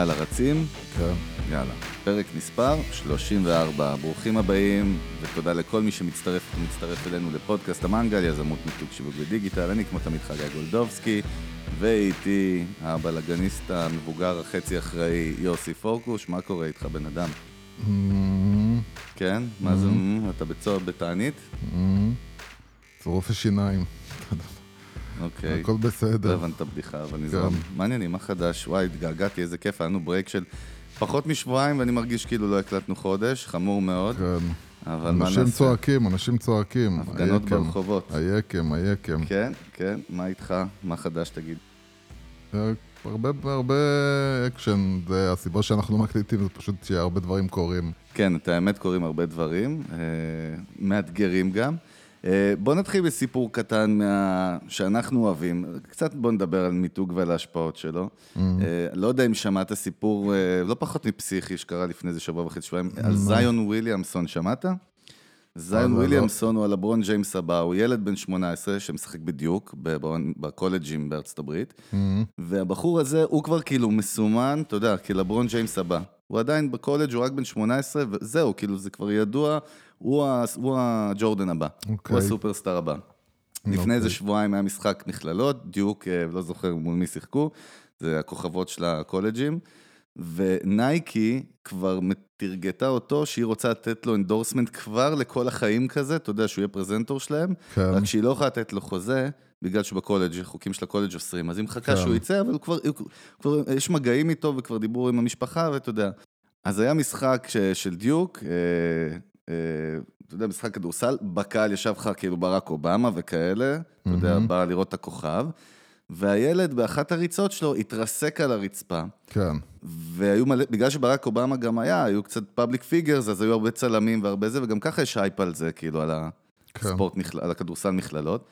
יאללה, רצים? כן. יאללה. פרק מספר 34. ברוכים הבאים, ותודה לכל מי שמצטרף ומצטרף אלינו לפודקאסט המנגל, יזמות מיתוג שיווק ודיגיטל. אני כמו תמיד חגי גולדובסקי, ואיתי הבלאגניסט המבוגר החצי אחראי יוסי פורקוש. מה קורה איתך, בן אדם? כן? מה זה, אתה בצוהר בתענית? זה רופא שיניים. אוקיי. הכל בסדר. לא הבנת את הבדיחה, אבל נזרם. מעניינים, מה חדש? וואי, התגעגעתי, איזה כיף, היה לנו break של פחות משבועיים, ואני מרגיש כאילו לא הקלטנו חודש, חמור מאוד. כן. אבל מה אנשים נעשה? צועקים, אנשים צועקים. הפגנות ברחובות. היקם, היקם. כן, כן, מה איתך? מה חדש תגיד? אה, הרבה, הרבה אקשן, זה הסיבה שאנחנו לא מקליטים, זה פשוט שהרבה דברים קורים. כן, את האמת קורים הרבה דברים, אה, מאתגרים גם. אה, בוא נתחיל בסיפור קטן מה... שאנחנו אוהבים. קצת בוא נדבר על מיתוג ועל ההשפעות שלו. אה, לא יודע אם שמעת סיפור אה, לא פחות מפסיכי שקרה לפני איזה שבוע וחצי שבועיים, על זיון וויליאמסון, שמעת? זיון. וויליאמסון הוא הלברון ג'יימס הבא, הוא ילד בן 18 שמשחק בדיוק בקולג'ים בארצות הברית, והבחור הזה הוא כבר כאילו מסומן, אתה יודע, כלברון ג'יימס הבא. הוא עדיין בקולג', הוא רק בן 18, וזהו, כאילו זה כבר ידוע, הוא, ה- הוא הג'ורדן הבא, אוקיי. הוא ה superstar הבא. לפני אוקיי. איזה שבועיים היה משחק מכללות, דיוק, אה, לא זוכר מול מי שיחקו, זה הכוכבות של הקולג'ים, ונייקי כבר טירגטה אותו שהיא רוצה לתת לו endorsement כבר לכל החיים כזה, אתה יודע שהוא יהיה פרזנטור שלהם, כן. רק שהיא לא יכולה לתת לו חוזה, בגלל שהוא בקולג', החוקים של הקולג' אוסרים, אז היא מחכה כן. שהוא יצא, אבל כבר, כבר, יש מגעים איתו וכבר דיבור עם המשפחה, ואתה יודע. אז היה משחק ש, של דיוק, אה, אה, אתה יודע, משחק כדורסל, בקהל ישב לך כאילו ברק אובמה וכאלה, אתה יודע, בא לראות את הכוכב, והילד באחת הריצות שלו התרסק על הרצפה. כן. והיו מלא, בגלל שברק אובמה גם היה, היו קצת public figures, אז היו הרבה צלמים והרבה זה, וגם ככה יש הייפ על זה, כאילו, על הספורט, מכל... על הכדורסל מכללות.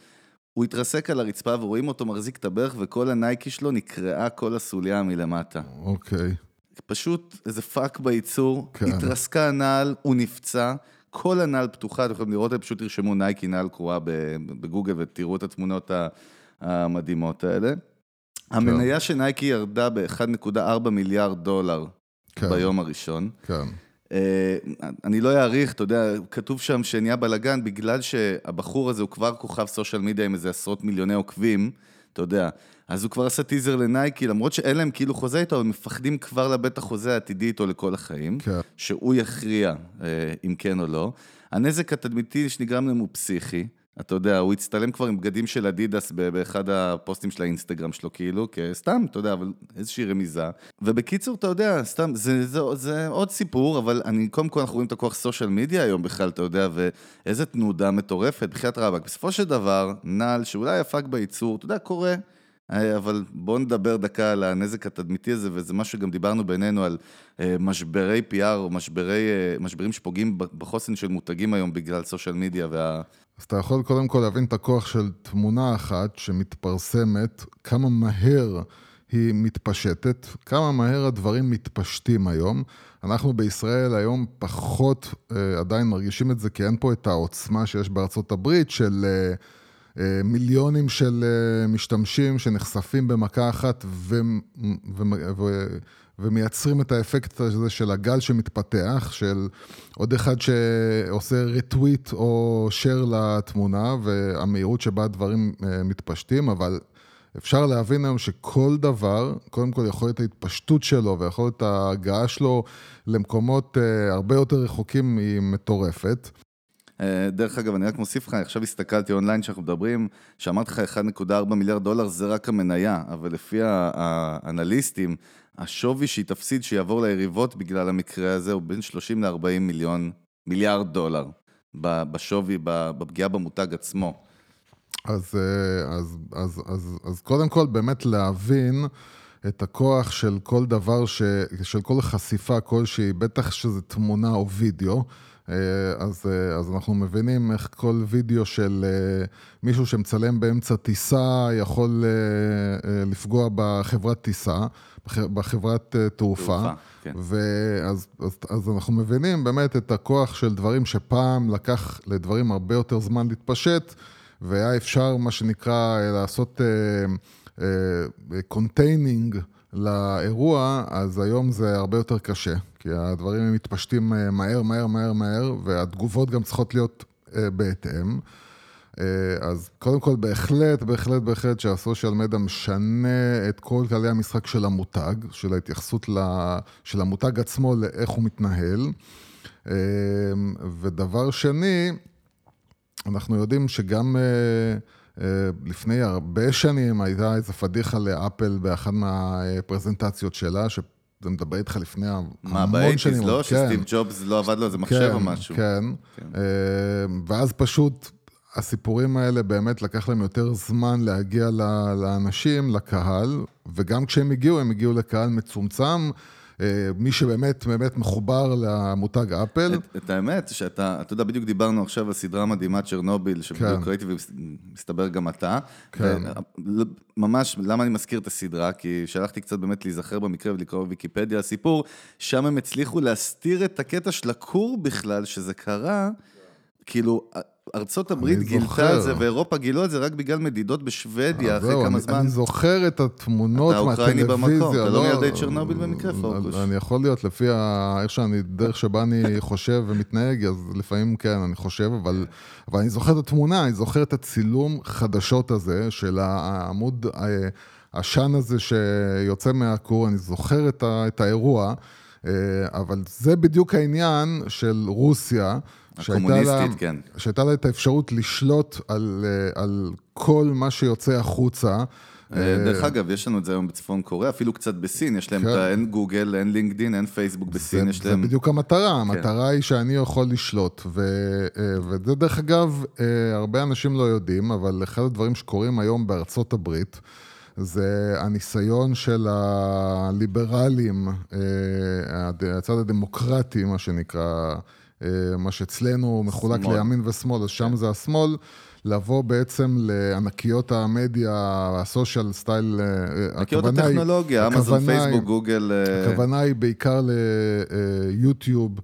הוא התרסק על הרצפה ורואים אותו מחזיק את הברך, וכל הנייקי שלו נקרעה כל הסוליה מלמטה. אוקיי. פשוט איזה fuck בייצור, כן. התרסקה הנעל, הוא נפצע, כל הנעל פתוחה, אתם יכולים לראות, פשוט תרשמו נייקי נעל קרועה בגוגל ותראו את התמונות המדהימות האלה. המניה של נייקי ירדה ב-1.4 מיליארד דולר כן. ביום הראשון. כן. אה, אני לא אעריך, אתה יודע, כתוב שם שנהיה בלאגן, בגלל שהבחור הזה הוא כבר כוכב social media עם איזה עשרות מיליוני עוקבים, אתה יודע, אז הוא כבר עשה טיזר לנייקי, למרות שאין להם כאילו חוזה איתו, הם מפחדים כבר לאבד את החוזה העתידי איתו לכל החיים, כן. שהוא יכריע אה, אם כן או לא. הנזק התדמיתי שנגרם להם הוא פסיכי. אתה יודע, הוא הצטלם כבר עם בגדים של אדידס באחד הפוסטים של האינסטגרם שלו, כאילו, כסתם, אתה יודע, אבל איזושהי רמיזה. ובקיצור, אתה יודע, סתם, זה, זה, זה עוד סיפור, אבל אני, קודם כל אנחנו רואים את הכוח סושיאל מדיה היום בכלל, אתה יודע, ואיזה תנודה מטורפת, בחייאת רבאק. בסופו של דבר, נעל שאולי הפק בייצור, אתה יודע, קורה. אה, אבל בואו נדבר דקה על הנזק התדמיתי הזה, וזה משהו שגם דיברנו בינינו על אה, משברי PR, או משברי, אה, משברים שפוגעים בחוסן של מותגים היום בגלל סושיאל מדיה וה... אז אתה יכול קודם כל להבין את הכוח של תמונה אחת שמתפרסמת, כמה מהר היא מתפשטת, כמה מהר הדברים מתפשטים היום. אנחנו בישראל היום פחות אה, עדיין מרגישים את זה, כי אין פה את העוצמה שיש בארצות הברית של אה, אה, מיליונים של אה, משתמשים שנחשפים במכה אחת ו, ו, ו, ומייצרים את האפקט הזה של הגל שמתפתח, של עוד אחד שעושה רטוויט או שייר לתמונה, והמהירות שבה הדברים אה, מתפשטים, אבל אפשר להבין היום שכל דבר, קודם כל יכול להיות ההתפשטות שלו ויכול להיות ההגעה שלו למקומות אה, הרבה יותר רחוקים היא מטורפת. אה, דרך אגב, אני רק מוסיף לך, עכשיו הסתכלתי אונליין שאנחנו מדברים, שאמרתי לך 1.4 מיליארד דולר זה רק המניה, אבל לפי האנליסטים, השווי שהיא תפסיד שיעבור ליריבות בגלל המקרה הזה הוא בין 30 ל-40 מיליון, מיליארד דולר בשווי, בפגיעה במותג עצמו. אז, אה, אז, אז, אז, אז קודם כל באמת להבין את הכוח של כל דבר, ש, של כל חשיפה כלשהי, בטח שזה תמונה או וידאו. אה, אז, אה, אז אנחנו מבינים איך כל וידאו של אה, מישהו שמצלם באמצע טיסה יכול לפגוע בחברת טיסה, בח- בחברת תעופה. תעופה, כן. ואז אז, אז אנחנו מבינים באמת את הכוח של דברים שפעם לקח לדברים הרבה יותר זמן להתפשט, והיה אפשר, מה שנקרא, לעשות containing לאירוע, אז היום זה הרבה יותר קשה, כי הדברים מתפשטים מהר, מהר, מהר, מהר, והתגובות גם צריכות להיות בהתאם. אז קודם כל, בהחלט, בהחלט, בהחלט שהסושיאל מדיה משנה את כל כללי המשחק של המותג, של ההתייחסות של המותג עצמו לאיך הוא מתנהל. ודבר שני, אנחנו יודעים שגם לפני הרבה שנים הייתה איזו פדיחה לאפל באחת מהפרזנטציות שלה, ש... זה מדבר איתך לפני המון שנים. מה, באייטיז לא? כן. שסטיב ג'ובס לא עבד לו איזה מחשב כן, או משהו. כן, כן. ואז פשוט הסיפורים האלה באמת לקח להם יותר זמן להגיע לאנשים, לקהל, וגם כשהם הגיעו, הם הגיעו לקהל מצומצם. מי שבאמת באמת מחובר למותג אפל. את, את האמת, שאתה, אתה יודע, בדיוק דיברנו עכשיו על סדרה מדהימה צ'רנוביל, שבדיוק כן. ראיתי ומסתבר גם אתה. כן. ממש, למה אני מזכיר את הסדרה? כי שלחתי קצת באמת להיזכר במקרה ולקרוא בוויקיפדיה הסיפור, שם הם הצליחו להסתיר את הקטע של הכור בכלל, שזה קרה, כאילו... ארצות הברית גילתה את זה, ואירופה גילו את זה רק בגלל מדידות בשוודיה, אחרי כמה זמן. אני זוכר את התמונות מהטלוויזיה. אתה אוקראיני במקום, אתה לא מילדי צ'רנוביל במקרה, פורקוש. אני יכול להיות, לפי איך שאני, דרך שבה אני חושב ומתנהג, אז לפעמים כן, אני חושב, אבל אני זוכר את התמונה, אני זוכר את הצילום חדשות הזה, של העמוד העשן הזה שיוצא מהכור, אני זוכר את האירוע, אבל זה בדיוק העניין של רוסיה. הקומוניסטית, כן. שהייתה לה את האפשרות לשלוט על, אה, על כל מה שיוצא החוצה. אה, דרך אגב, יש לנו את זה היום בצפון קוריאה, אפילו קצת בסין, יש להם כן. את ה... אין גוגל, אין לינקדין, אין פייסבוק בסין, זה, יש להם... זה בדיוק המטרה, כן. המטרה היא שאני יכול לשלוט. ו, אה, וזה דרך אגב, הרבה אנשים לא יודעים, אבל אחד הדברים שקורים היום בארצות הברית, זה הניסיון של הליברלים, הצד הדמוקרטי, מה שנקרא, אה, מה שאצלנו מחולק שמאל. לימין ושמאל, אז שם כן. זה השמאל, לבוא בעצם לענקיות המדיה, הסושיאל סטייל, אה, ענקיות הטכנולוגיה, אמזון, פייסבוק, גוגל. אה, הכוונה היא בעיקר ליוטיוב.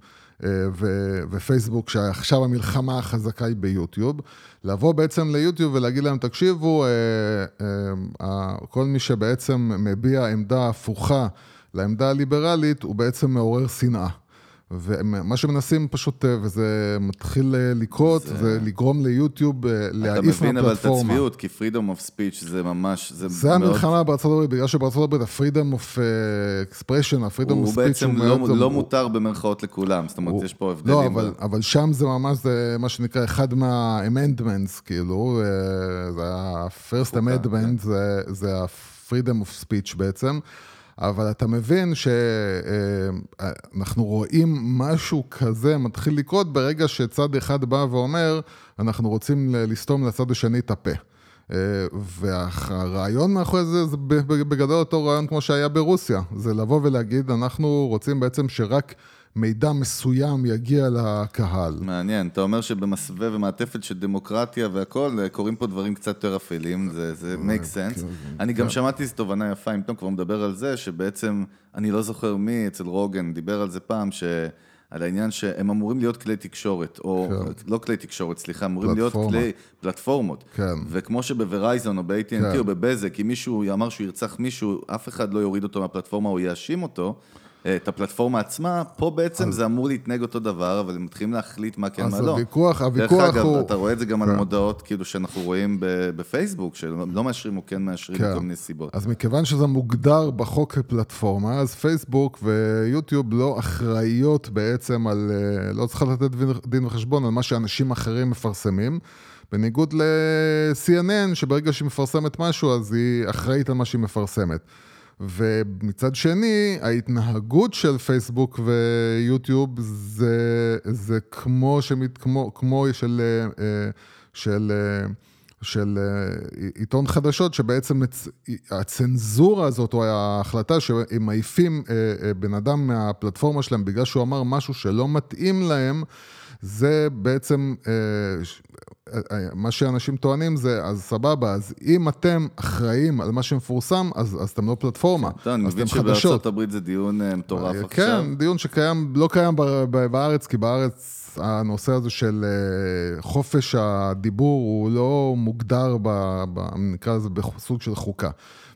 ו- ופייסבוק, שעכשיו המלחמה החזקה היא ביוטיוב, לבוא בעצם ליוטיוב ולהגיד להם, תקשיבו, כל מי שבעצם מביע עמדה הפוכה לעמדה הליברלית, הוא בעצם מעורר שנאה. ומה שמנסים פשוט, אה, וזה מתחיל אה, לקרות, זה, זה לגרום ליוטיוב אה, להעיף מהפלטפורמה. אתה מבין אבל את הצביעות, כי freedom of speech זה ממש, זה, זה מאוד... המלחמה בארצות הברית, בגלל שבארצות הברית ה-freedom of expression, ה-freedom of speech הוא בעצם לא, לא מותר במרכאות לכולם, זאת אומרת, הוא, יש פה הבדלים. לא, אבל, ב... אבל שם זה ממש, זה מה שנקרא אחד מה-amendments, כאילו, זה ה-first amendment, כן. זה, זה ה-freedom of speech בעצם. אבל אתה מבין שאנחנו רואים משהו כזה מתחיל לקרות ברגע שצד אחד בא ואומר, אנחנו רוצים לסתום לצד השני את הפה. והרעיון מאחורי זה, זה בגדול אותו רעיון כמו שהיה ברוסיה, זה לבוא ולהגיד, אנחנו רוצים בעצם שרק... מידע מסוים יגיע לקהל. מעניין, אתה אומר שבמסווה ומעטפת של דמוקרטיה והכול, קורים פה דברים קצת יותר אפלים, זה, זה make sense. כן, אני גם כן. שמעתי איזו תובנה יפה, אם תום כבר מדבר על זה, שבעצם, אני לא זוכר מי אצל רוגן דיבר על זה פעם, ש... על העניין שהם אמורים להיות כלי תקשורת, או כן. לא כלי תקשורת, סליחה, אמורים פלטפורמה. להיות כלי פלטפורמות. כן. וכמו שבוורייזון או ב-AT&T כן. או בבזק, אם מישהו אמר שהוא ירצח מישהו, אף אחד לא יוריד אותו מהפלטפורמה או יאשים אותו. את הפלטפורמה עצמה, פה בעצם אז... זה אמור להתנהג אותו דבר, אבל הם מתחילים להחליט מה כן, מה לא. אז הוויכוח, הוויכוח הוא... דרך אגב, אתה רואה את זה גם על כן. המודעות, כאילו, שאנחנו רואים בפייסבוק, שלא מאשרים או כן מאשרים כן. מכל מיני סיבות. אז מכיוון שזה מוגדר בחוק כפלטפורמה, אז פייסבוק ויוטיוב לא אחראיות בעצם על... אה, לא צריכה לתת דין וחשבון על מה שאנשים אחרים מפרסמים. בניגוד ל-CNN, שברגע שהיא מפרסמת משהו, אז היא אחראית על מה שהיא מפרסמת. ומצד שני, ההתנהגות של פייסבוק ויוטיוב זה, זה כמו, שמת, כמו, כמו של, אה, של, אה, של אה, עיתון חדשות, שבעצם הצנזורה הזאת, או ההחלטה שהם מעיפים בן אדם מהפלטפורמה שלהם בגלל שהוא אמר משהו שלא מתאים להם, זה בעצם מה שאנשים טוענים זה, אז סבבה, אז אם אתם אחראים על מה שמפורסם, אז, אז אתם לא פלטפורמה. טוב, אני מבין שבארצות הברית זה דיון מטורף כן, עכשיו. כן, דיון שקיים, לא קיים בארץ, כי בארץ הנושא הזה של חופש הדיבור הוא לא מוגדר, ב, ב, נקרא לזה, בסוג של חוקה.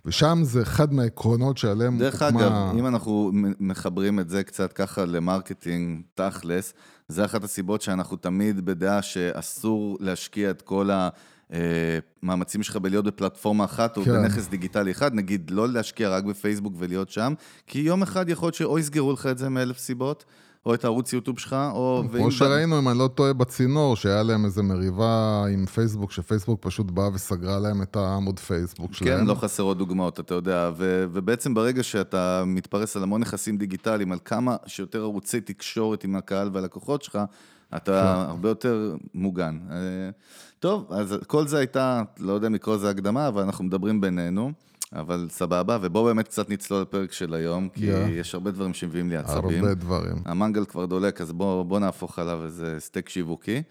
ושם זה אחד מהעקרונות שעליהם דרך הוקמה... דרך אגב, אם אנחנו מחברים את זה קצת ככה ל marketing תכלס, זה אחת הסיבות שאנחנו תמיד בדעה שאסור להשקיע את כל המאמצים שלך בלהיות בפלטפורמה אחת או כן. בנכס דיגיטלי אחד, נגיד לא להשקיע רק בפייסבוק ולהיות שם, כי יום אחד יכול להיות שאו יסגרו לך את זה מאלף סיבות, או את הערוץ יוטיוב שלך, או... כמו שראינו, אם אני לא טועה, בצינור, שהיה להם איזה מריבה עם פייסבוק, שפייסבוק פשוט באה וסגרה להם את העמוד פייסבוק שלהם. כן, לא חסרות דוגמאות, אתה יודע, ו- ובעצם ברגע שאתה מתפרס על המון נכסים דיגיטליים, על כמה שיותר ערוצי תקשורת עם הקהל והלקוחות שלך, אתה כן. הרבה יותר מוגן. אה, טוב, אז כל זה הייתה, לא יודע אם לקרוא לזה הקדמה, אבל אנחנו מדברים בינינו. אבל סבבה, ובואו באמת קצת נצלול לפרק של היום, כי yeah. יש הרבה דברים שמביאים לי עצבים. הרבה דברים. המנגל כבר דולק, אז בואו בוא נהפוך עליו איזה סטייק שיווקי.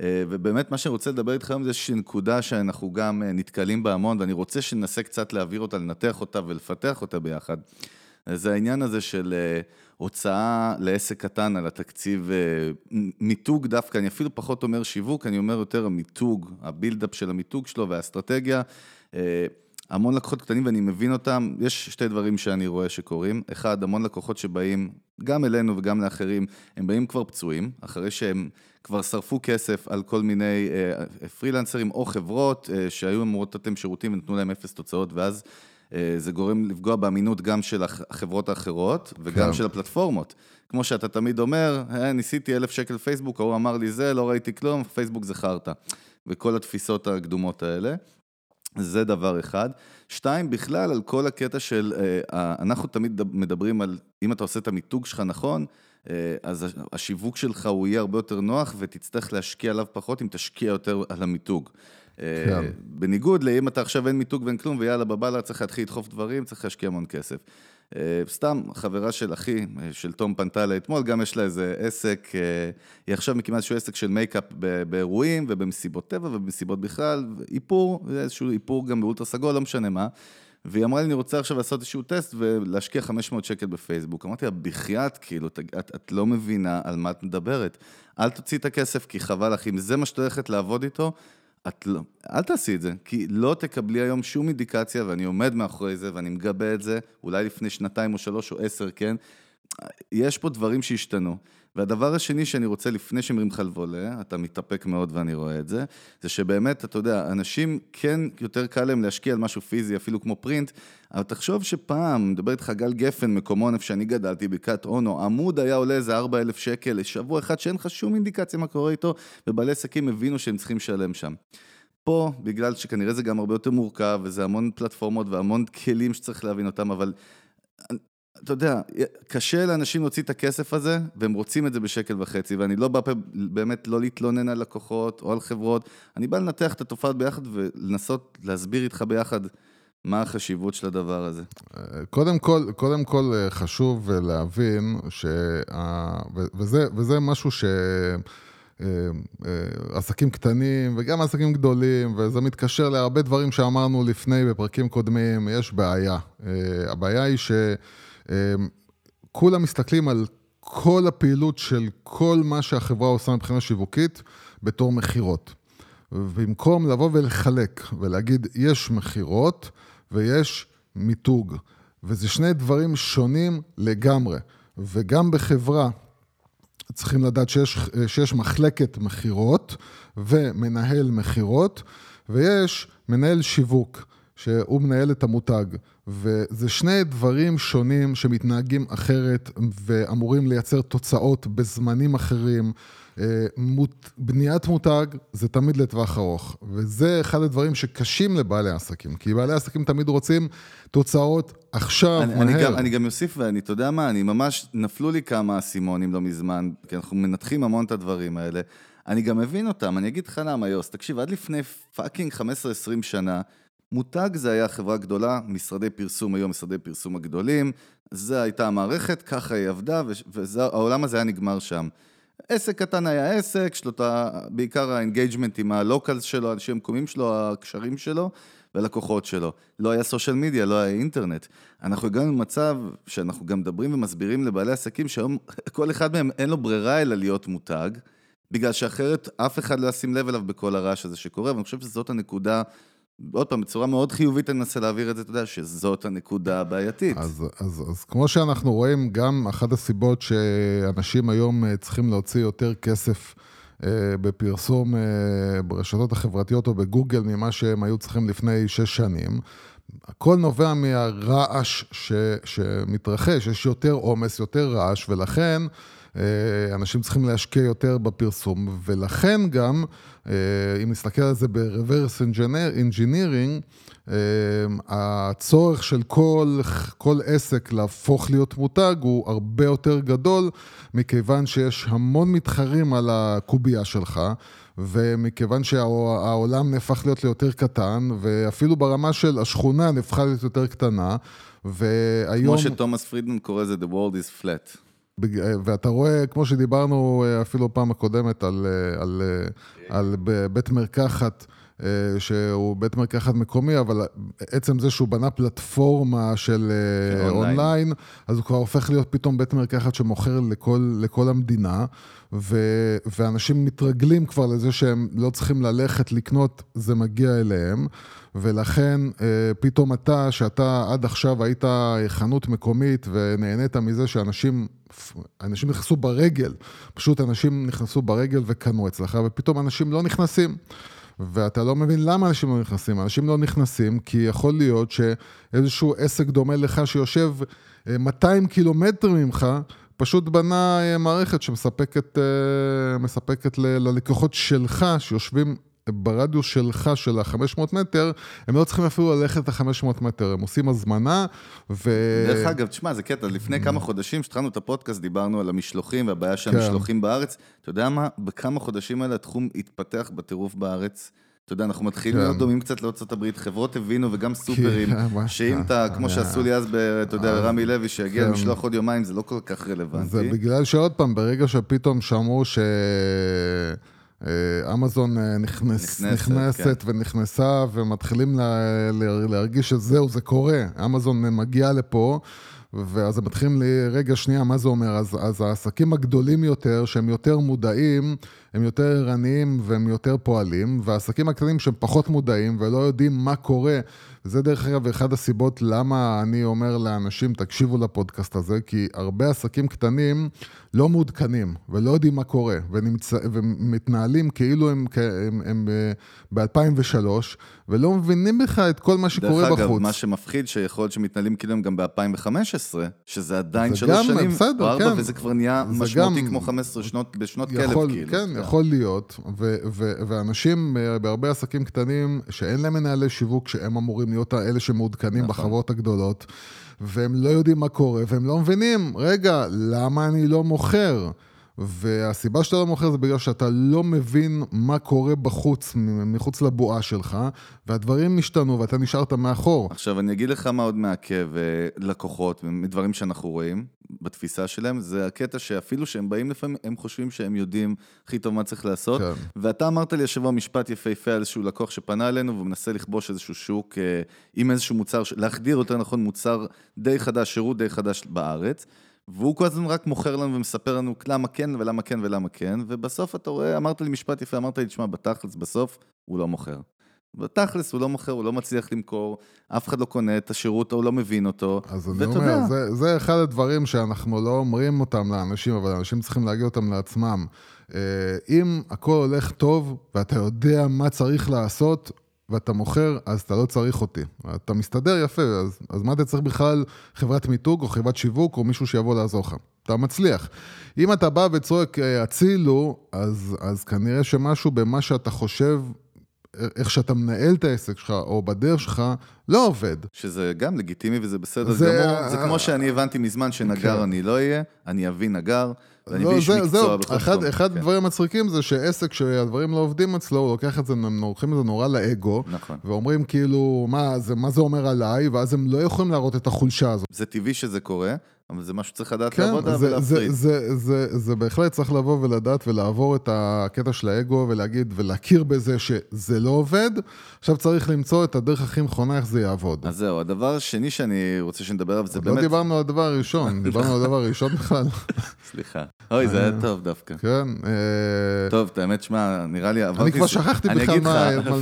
אה, ובאמת מה שאני רוצה לדבר איתך היום זה איזושהי נקודה שאנחנו גם אה, נתקלים בה המון, ואני רוצה שננסה קצת להעביר אותה, לנתח אותה ולפתח אותה ביחד. זה העניין הזה של אה, הוצאה לעסק קטן על התקציב, מיתוג דווקא, אני אפילו פחות אומר שיווק, אני אומר יותר המיתוג, ה build-up של המיתוג שלו והאסטרטגיה. המון לקוחות קטנים ואני מבין אותם, יש שתי דברים שאני רואה שקורים. אחד, המון לקוחות שבאים, גם אלינו וגם לאחרים, הם באים כבר פצועים, אחרי שהם כבר שרפו כסף על כל מיני אה, פרילנסרים או חברות אה, שהיו אמורות לתת שירותים ונתנו להם אפס תוצאות, ואז אה, זה גורם לפגוע באמינות גם של החברות האחרות וגם כן. של הפלטפורמות. כמו שאתה תמיד אומר, אה, ניסיתי אלף שקל פייסבוק, ההוא אמר לי זה, לא ראיתי כלום, פייסבוק זה חרטא. וכל התפיסות הקדומות האלה. זה דבר אחד. שתיים, בכלל על כל הקטע של, אה, אנחנו תמיד מדברים על, אם אתה עושה את המיתוג שלך נכון, אה, אז השיווק שלך הוא יהיה הרבה יותר נוח ותצטרך להשקיע עליו פחות אם תשקיע יותר על המיתוג. אה, כן. בניגוד לאם אתה עכשיו אין מיתוג ואין כלום ויאללה בבאללה צריך להתחיל לדחוף דברים, צריך להשקיע המון כסף. אה, סתם, חברה של אחי, אה, של תום פנתה לה אתמול, גם יש לה איזה עסק, אה, היא עכשיו מקימה איזשהו עסק של מייקאפ באירועים ובמסיבות טבע ובמסיבות בכלל, איפור, איזשהו איפור גם באולטרה סגול, לא משנה מה. והיא אמרה לי, אני רוצה עכשיו לעשות איזשהו טסט ולהשקיע 500 שקל בפייסבוק. אמרתי לה, בחייאת, כאילו, את, את, את לא מבינה על מה את מדברת. אל תוציא את הכסף, כי חבל לך, אם זה מה שאת הולכת לעבוד איתו, את לא, אל תעשי את זה, כי לא תקבלי היום שום אינדיקציה, ואני עומד מאחורי זה, ואני מגבה את זה, אולי לפני שנתיים או שלוש או עשר, כן? יש פה דברים שהשתנו. והדבר השני שאני רוצה, לפני שמרים לך לבולה, אתה מתאפק מאוד ואני רואה את זה, זה שבאמת, אתה יודע, אנשים כן יותר קל להם להשקיע על משהו פיזי, אפילו כמו פרינט, אבל תחשוב שפעם, מדבר איתך גל גפן, מקומון איפה שאני גדלתי, בקעת אונו, עמוד היה עולה איזה 4,000 שקל לשבוע אחד שאין לך שום אינדיקציה מה קורה איתו, ובעלי עסקים הבינו שהם צריכים לשלם שם. פה, בגלל שכנראה זה גם הרבה יותר מורכב, וזה המון פלטפורמות והמון כלים שצריך להבין אותם, אבל אתה יודע, קשה לאנשים להוציא את הכסף הזה, והם רוצים את זה בשקל וחצי, ואני לא בא באמת לא להתלונן על לקוחות או על חברות, אני בא לנתח את התופעות ביחד ולנסות להסביר איתך ביחד מה החשיבות של הדבר הזה. קודם כל, קודם כל אה, חשוב להבין, שה... וזה, וזה משהו ש... אה, אה, עסקים קטנים וגם עסקים גדולים, וזה מתקשר להרבה דברים שאמרנו לפני בפרקים קודמים, יש בעיה. הבעיה היא ש... אמ, כולם מסתכלים על כל הפעילות של כל מה שהחברה עושה מבחינה שיווקית בתור מכירות. במקום לבוא ולחלק ולהגיד, יש מכירות ויש מיתוג, וזה שני דברים שונים לגמרי. וגם בחברה צריכים לדעת שיש, שיש מחלקת מכירות ומנהל מכירות, ויש מנהל שיווק, שהוא מנהל את המותג. וזה שני דברים שונים שמתנהגים אחרת ואמורים לייצר תוצאות בזמנים אחרים. אה, בניית מותג זה תמיד לטווח ארוך, וזה אחד הדברים שקשים לבעלי עסקים, כי בעלי עסקים תמיד רוצים תוצאות עכשיו, אני, מהר. אני גם, אני גם אוסיף, ואני, אתה יודע מה, אני ממש, נפלו לי כמה אסימונים לא מזמן, כי אנחנו מנתחים המון את הדברים האלה. אני גם מבין אותם, אני אגיד לך למה, יוס, תקשיב, עד לפני fucking 15-20 שנה, מותג זה היה חברה גדולה, משרדי פרסום היו משרדי פרסום הגדולים, זו הייתה המערכת, ככה היא עבדה, והעולם הזה היה נגמר שם. עסק קטן היה עסק, יש לו את ה... בעיקר ה engagement עם ה locals שלו, האנשים המקומיים שלו, הקשרים שלו ולקוחות שלו. לא היה social media, לא היה אינטרנט. אנחנו הגענו למצב שאנחנו גם מדברים ומסבירים לבעלי עסקים שהיום כל אחד מהם אין לו ברירה אלא להיות מותג, בגלל שאחרת אף אחד לא ישים לב אליו בכל הרעש הזה שקורה, ואני חושב שזאת הנקודה עוד פעם, בצורה מאוד חיובית אני מנסה להעביר את זה, אתה יודע, שזאת הנקודה הבעייתית. אז, אז, אז כמו שאנחנו רואים, גם אחת הסיבות שאנשים היום אה, צריכים להוציא יותר כסף אה, בפרסום אה, ברשתות החברתיות או בגוגל ממה שהם היו צריכים לפני שש שנים, הכל נובע מהרעש ש, שמתרחש, יש יותר עומס, יותר רעש, ולכן... אה, אנשים צריכים להשקיע יותר בפרסום, ולכן גם, אה, אם נסתכל על זה ב-reverse engineering, אה, הצורך של כל, כל עסק להפוך להיות מותג הוא הרבה יותר גדול, מכיוון שיש המון מתחרים על הקובייה שלך. ומכיוון שהעולם נהפך להיות ליותר קטן, ואפילו ברמה של השכונה נהפכה להיות יותר קטנה, והיום... כמו שתומאס פרידמן קורא לזה, The world is flat. ואתה רואה, כמו שדיברנו אה, אפילו פעם הקודמת על, אה, על, אה, על בית מרקחת, שהוא בית מרקחת מקומי, אבל עצם זה שהוא בנה פלטפורמה של אונליין, אז הוא כבר הופך להיות פתאום בית מרקחת שמוכר לכל, לכל המדינה, ו, ואנשים מתרגלים כבר לזה שהם לא צריכים ללכת לקנות, זה מגיע אליהם. ולכן פתאום אתה, שאתה עד עכשיו היית חנות מקומית ונהנית מזה שאנשים אנשים נכנסו ברגל, פשוט אנשים נכנסו ברגל וקנו אצלך, ופתאום אנשים לא נכנסים. ואתה לא מבין למה אנשים לא נכנסים. אנשים לא נכנסים כי יכול להיות שאיזשהו עסק דומה לך שיושב 200 אה, קילומטר ממך, פשוט בנה אה, מערכת שמספקת אה, ללקוחות שלך, שיושבים ברדיוס שלך, של ה-500 מטר, הם לא צריכים אפילו ללכת ל-500 מטר, הם עושים הזמנה, ו... דרך אגב, תשמע, זה קטע, לפני כמה חודשים, כשהתחלנו את הפודקאסט, דיברנו על המשלוחים והבעיה של כן. המשלוחים בארץ. אתה יודע מה? בכמה חודשים האלה התחום התפתח בטירוף בארץ. אתה יודע, אנחנו מתחילים להיות כן. דומים קצת הברית, חברות הבינו וגם סופרים, שאם אתה, כמו שעשו לי אז, אתה יודע, רמי לוי, שיגיע למשלוח כן. עוד יומיים, זה לא כל כך רלוונטי. זה בגלל שעוד פעם, ברגע שפתאום שמעו ש... אה, אמזון אה, נכנס, נכנסת, נכנסת כן. ונכנסה, ומתחילים לה, להרגיש שזהו, זה קורה. אמזון מגיע לפה, ואז הם מתחילים לי, רגע, שנייה, מה זה אומר? אז, אז העסקים הגדולים יותר, שהם יותר מודעים, הם יותר ערניים והם יותר פועלים, והעסקים הקטנים שהם פחות מודעים ולא יודעים מה קורה זה דרך אגב אחד הסיבות למה אני אומר לאנשים, תקשיבו לפודקאסט הזה, כי הרבה עסקים קטנים לא מעודכנים ולא יודעים מה קורה, ונמצא, ומתנהלים כאילו הם, הם, הם, הם ב-2003, ולא מבינים בכלל את כל מה שקורה בחוץ. דרך אגב, מה שמפחיד, שיכול להיות שמתנהלים כאילו הם גם ב-2015, שזה עדיין שלוש שנים, בסדר, או ארבע, כן. וזה כבר נהיה משמעותי גם, כמו 15 שנות, בשנות יכול, כלב, כאילו. כן, כן, יכול להיות, ואנשים אה, בהרבה עסקים קטנים, שאין להם מנהלי שיווק, שהם אמורים להיות אלה שמעודכנים נכון. בחברות הגדולות, והם לא יודעים מה קורה, והם לא מבינים, רגע, למה אני לא מוכר? והסיבה שאתה לא מוכר זה בגלל שאתה לא מבין מה קורה בחוץ, מחוץ לבועה שלך, והדברים השתנו ואתה נשארת מאחור. עכשיו, אני אגיד לך מה עוד מעכב אה, לקוחות, מדברים שאנחנו רואים בתפיסה שלהם, זה הקטע שאפילו שהם באים לפעמים, הם חושבים שהם יודעים הכי טוב מה צריך לעשות. כן. ואתה אמרת לי השבוע משפט יפהפה על איזשהו לקוח שפנה אלינו ומנסה לכבוש איזשהו שוק אה, עם איזשהו מוצר, להחדיר יותר נכון מוצר די חדש, שירות די חדש בארץ. והוא כל הזמן רק מוכר לנו ומספר לנו למה כן ולמה כן ולמה כן, ובסוף אתה רואה, אמרת לי משפט יפה, אמרת לי, תשמע, בתכלס, בסוף הוא לא מוכר. בתכלס הוא לא מוכר, הוא לא מצליח למכור, אף אחד לא קונה את השירות, הוא לא מבין אותו. אז אני אומר, זה, זה אחד הדברים שאנחנו לא אומרים אותם לאנשים, אבל אנשים צריכים להגיד אותם לעצמם. אה, אם הכל הולך טוב ואתה יודע מה צריך לעשות, ואתה מוכר, אז אתה לא צריך אותי. אתה מסתדר יפה, אז, אז מה אתה צריך בכלל חברת מיתוג או חברת שיווק או מישהו שיבוא לעזור לך? אתה מצליח. אם אתה בא וצועק אה, הצילו, אז, אז כנראה שמשהו במה שאתה חושב, איך שאתה מנהל את העסק שלך או בדרך שלך, לא עובד. שזה גם לגיטימי וזה בסדר זה- גמור. זה כמו שאני הבנתי מזמן שנגר כן. אני לא אהיה, אני אביא נגר, ואני לא, אביא איש זה- זהו, בכל אחד. אחד כן, הדברים המצחיקים זה שעסק שהדברים לא עובדים אצלו, הוא לוקח את זה, הם לוקחים את זה נורא לאגו, נכון. ואומרים כאילו, מה זה, מה זה אומר עליי, ואז הם לא יכולים להראות את החולשה הזאת. זה טבעי שזה קורה, אבל זה משהו שצריך לדעת כן, לעבוד עליו זה, זה, ולהפריד. זה, זה, זה בהחלט צריך לבוא ולדעת ולעבור את הקטע של האגו ולהגיד ולהכיר בזה שזה לא עובד. עכשיו צריך למצוא את הדרך הכי נכונה איך זה יעבוד. אז זהו, הדבר השני שאני רוצה שנדבר עליו זה לא באמת... דיברנו על הדבר הראשון, דיברנו על הדבר הראשון בכלל. סליחה. אוי, זה היה טוב דווקא. כן, אה, טוב, האמת, שמע, נראה לי... אני עברתי כבר ס- שכחתי אני בכלל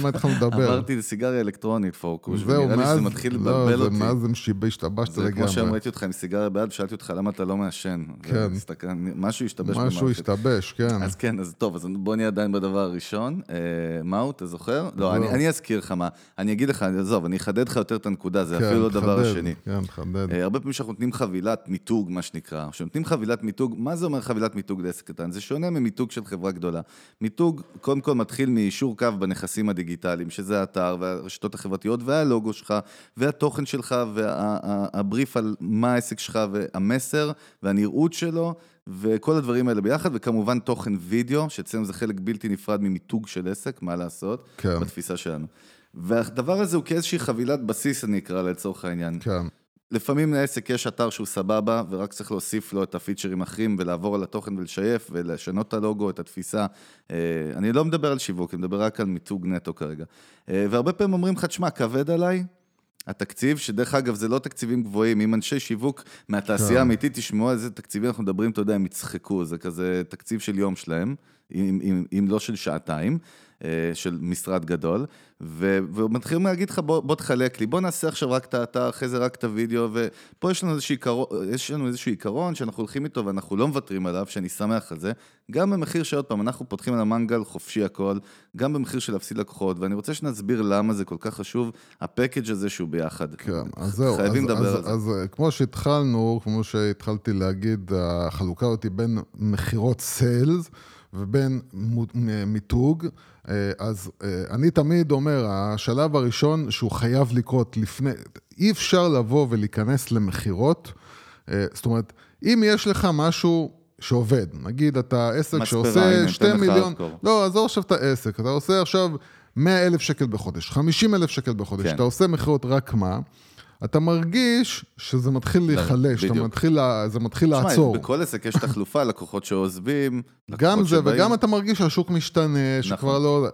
מה התחלנו לדבר. עברתי לסיגריה אלקטרונית פורקוש, זהו, ונראה לי שזה מתחיל לא, לבלבל אותי. מאז זה שיבש, השתבשת זה כמו לגמרי. ראיתי אותך עם סיגריה ביד, ושאלתי אותך למה אתה לא מעשן. כן. והסתכל- משהו השתבש משהו במערכת. השתבש, כן. אז כן, אז טוב, אז בוא נהיה עדיין בדבר הראשון. אה, מהו, אתה זוכר? לא, אני, לא. אני אזכיר לך מה. אני אגיד לך, עזוב, אני אחדד לך יותר את הנקודה, זה כן, אפילו לא דבר השני. כן, תחדד. אה, הרבה פעמים שאנחנו נותנים חבילת מיתוג, מה שנקרא. כשנותנים חבילת מיתוג, מה זה אומר חבילת מיתוג לעסק קטן? זה שונה ממיתוג של חברה גדולה. מיתוג, קודם כל מתחיל מיישור קו בנכסים הדיגיטליים, שזה האתר והרשתות החברתיות והלוגו שלך, והתוכן שלך, והבריף על מה העסק שלך, והמסר, והנראות שלו, וכל הדברים האלה ביחד, וכמובן תוכן וידאו, שאצלנו זה חלק בלתי נפרד ממיתוג של עסק, מה לעשות, כן. בתפיסה שלנו. והדבר הזה הוא כאיזושהי חבילת בסיס, אני אקרא לה לצורך העניין. כן, לפעמים לעסק יש אתר שהוא סבבה, ורק צריך להוסיף לו את הפיצ'רים האחרים ולעבור על התוכן ולשייף ולשנות את הלוגו, את התפיסה. אה, אני לא מדבר על שיווק, אני מדבר רק על מיתוג נטו כרגע. אה, והרבה פעמים אומרים לך, תשמע, כבד עליי. התקציב, שדרך אגב זה לא תקציבים גבוהים, אם אנשי שיווק מהתעשייה כן. האמיתית תשמעו על איזה תקציבים אנחנו מדברים, אתה יודע, הם יצחקו, זה כזה תקציב של יום שלהם, אם, אם, אם לא של שעתיים, של משרד גדול, ו, ומתחילים להגיד לך, בוא, בוא תחלק לי, בוא נעשה עכשיו רק את האתר, אחרי זה רק את הוידאו, ופה יש לנו עיקרון, יש לנו איזשהו עיקרון שאנחנו הולכים איתו ואנחנו לא מוותרים עליו, שאני שמח על זה, גם במחיר שעוד פעם, אנחנו פותחים על המנגל חופשי הכל, גם במחיר של להפסיד לקוחות, ואני רוצה שנסביר למה זה כל כך חשוב, הפקאג' הזה שהוא ביחד. כן, אז זהו. חייבים לדבר על זה. אז אה, כמו שהתחלנו, כמו שהתחלתי להגיד, החלוקה אותי בין מכירות סיילס ובין מיתוג. אה, אז אה, אני תמיד אומר, השלב הראשון שהוא חייב לקרות לפני, אי אפשר לבוא ולהיכנס למכירות. אה, זאת אומרת, אם יש לך משהו שעובד, נגיד אתה עסק שעושה הנה, שתי ניתן לך מיליון, hardcore. לא, עזוב עכשיו את העסק, אתה עושה עכשיו 100 אלף שקל בחודש, 50 אלף שקל בחודש, כן. אתה עושה מכירות רק מה, אתה מרגיש שזה מתחיל להיחלש, אתה. מתחיל, זה מתחיל תשמע, לעצור. בכל עסק יש תחלופה, לקוחות שעוזבים, גם זה, שבאים. וגם אתה מרגיש שהשוק משתנה, שכבר לא...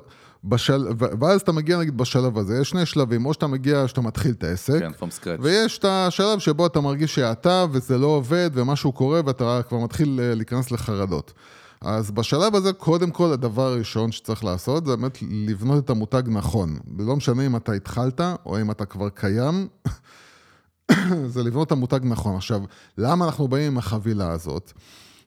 בשל... ואז אתה מגיע נגיד בשלב הזה, יש שני שלבים, או שאתה מגיע, שאתה מתחיל את העסק, כן, from scratch. ויש את השלב שבו אתה מרגיש שאתה וזה לא עובד ומשהו קורה ואתה כבר מתחיל אה, להיכנס לחרדות. אז בשלב הזה, קודם כל, הדבר הראשון שצריך לעשות זה באמת לבנות את המותג נכון. לא משנה אם אתה התחלת או אם אתה כבר קיים, זה לבנות את המותג נכון. עכשיו, למה אנחנו באים עם החבילה הזאת?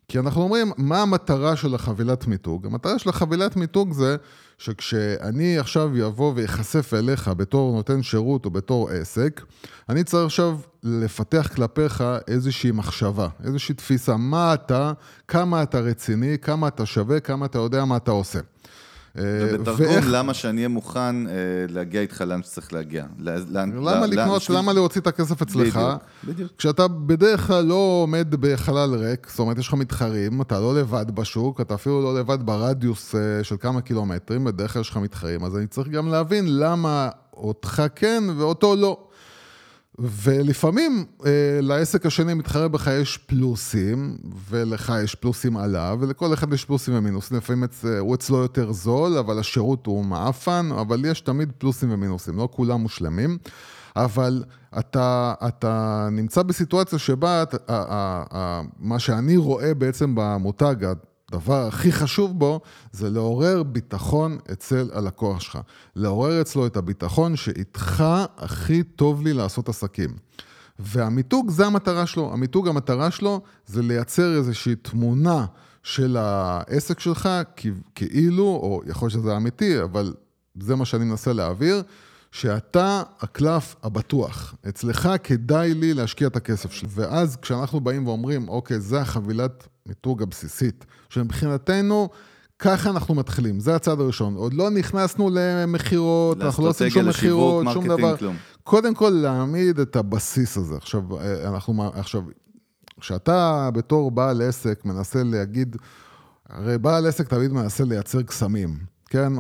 כי אנחנו אומרים, מה המטרה של החבילת מיתוג? המטרה של החבילת מיתוג זה שכשאני עכשיו אבוא ואחשף אליך בתור נותן שירות או בתור עסק, אני צריך עכשיו לפתח כלפיך איזושהי מחשבה, איזושהי תפיסה, מה אתה, כמה אתה רציני, כמה אתה שווה, כמה אתה יודע מה אתה עושה. אה, ובתרגום, למה שאני אהיה מוכן אה, להגיע איתך לאן שצריך להגיע. למה לקנות, למה להוציא את הכסף אצלך? בדיוק, בדיוק. כשאתה בדרך כלל לא עומד בחלל ריק, זאת אומרת, יש לך מתחרים, אתה לא לבד בשוק, אתה אפילו לא לבד ברדיוס אה, של כמה קילומטרים, בדרך כלל יש לך מתחרים, אז אני צריך גם להבין למה אותך כן ואותו לא. ולפעמים אה, לעסק השני מתחרה בך יש פלוסים, ולך יש פלוסים עליו, ולכל אחד יש פלוסים ומינוסים. לפעמים אצ... הוא אצלו יותר זול, אבל השירות הוא מעפן, אבל יש תמיד פלוסים ומינוסים, לא כולם מושלמים. אבל אתה, אתה נמצא בסיטואציה שבה אתה, מה שאני רואה בעצם במותג, הדבר הכי חשוב בו, זה לעורר ביטחון אצל הלקוח שלך. לעורר אצלו את הביטחון שאיתך הכי טוב לי לעשות עסקים. והמיתוג זה המטרה שלו. המיתוג, המטרה שלו זה לייצר איזושהי תמונה של העסק שלך, כאילו, או יכול להיות שזה אמיתי, אבל זה מה שאני מנסה להעביר, שאתה הקלף הבטוח. אצלך כדאי לי להשקיע את הכסף שלי. ואז כשאנחנו באים ואומרים, אוקיי, זה החבילת מיתוג הבסיסית, שמבחינתנו... ככה אנחנו מתחילים, זה הצעד הראשון. עוד לא נכנסנו למכירות, אנחנו לא עושים שום מכירות, שום דבר. כלום. קודם כל להעמיד את הבסיס הזה. עכשיו, אנחנו, עכשיו, כשאתה בתור בעל עסק מנסה להגיד, הרי בעל עסק תמיד מנסה לייצר קסמים, כן?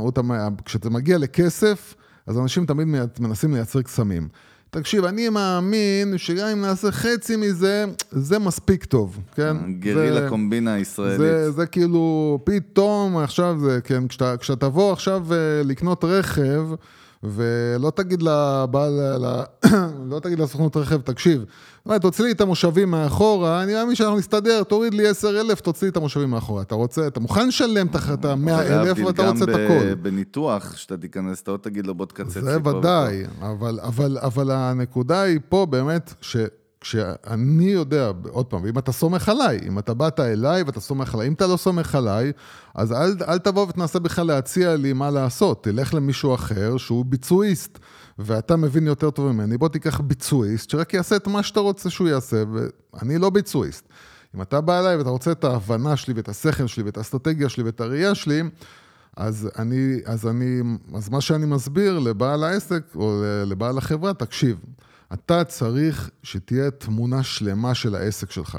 כשאתה מגיע לכסף, אז אנשים תמיד מנסים לייצר קסמים. תקשיב, אני מאמין שגם אם נעשה חצי מזה, זה מספיק טוב, כן? גרילה קומבינה הישראלית. זה, זה כאילו, פתאום עכשיו זה, כן, כשאתה, כשאתה תבוא עכשיו אה, לקנות רכב, ולא תגיד לבעל, לא תגיד לסוכנות רכב, תקשיב, תוציא לי את המושבים מאחורה, אני מאמין שאנחנו נסתדר, תוריד לי 10,000, תוציא לי את המושבים מאחורה. אתה רוצה, אתה מוכן לשלם את ה-100,000 ואתה רוצה את הכל. גם בניתוח, שאתה תיכנס, אתה עוד תגיד לו בוא תקצץ. זה ודאי, אבל, הנקודה היא פה באמת, ש... כשאני יודע, עוד פעם, אם אתה סומך עליי, אם אתה באת אליי ואתה סומך עליי, אם אתה לא סומך עליי, אז אל, אל תבוא ותנסה בכלל להציע לי מה לעשות, תלך למישהו אחר שהוא ביצועיסט, ואתה מבין יותר טוב ממני, בוא תיקח ביצועיסט שרק יעשה את מה שאתה רוצה שהוא יעשה, ואני לא ביצועיסט. אם אתה בא אליי ואתה רוצה את ההבנה שלי ואת השכל שלי ואת האסטרטגיה שלי ואת הראייה שלי, אז אני, אז אני, אז מה שאני מסביר לבעל העסק או לבעל החברה, תקשיב, אתה צריך שתהיה תמונה שלמה של העסק שלך.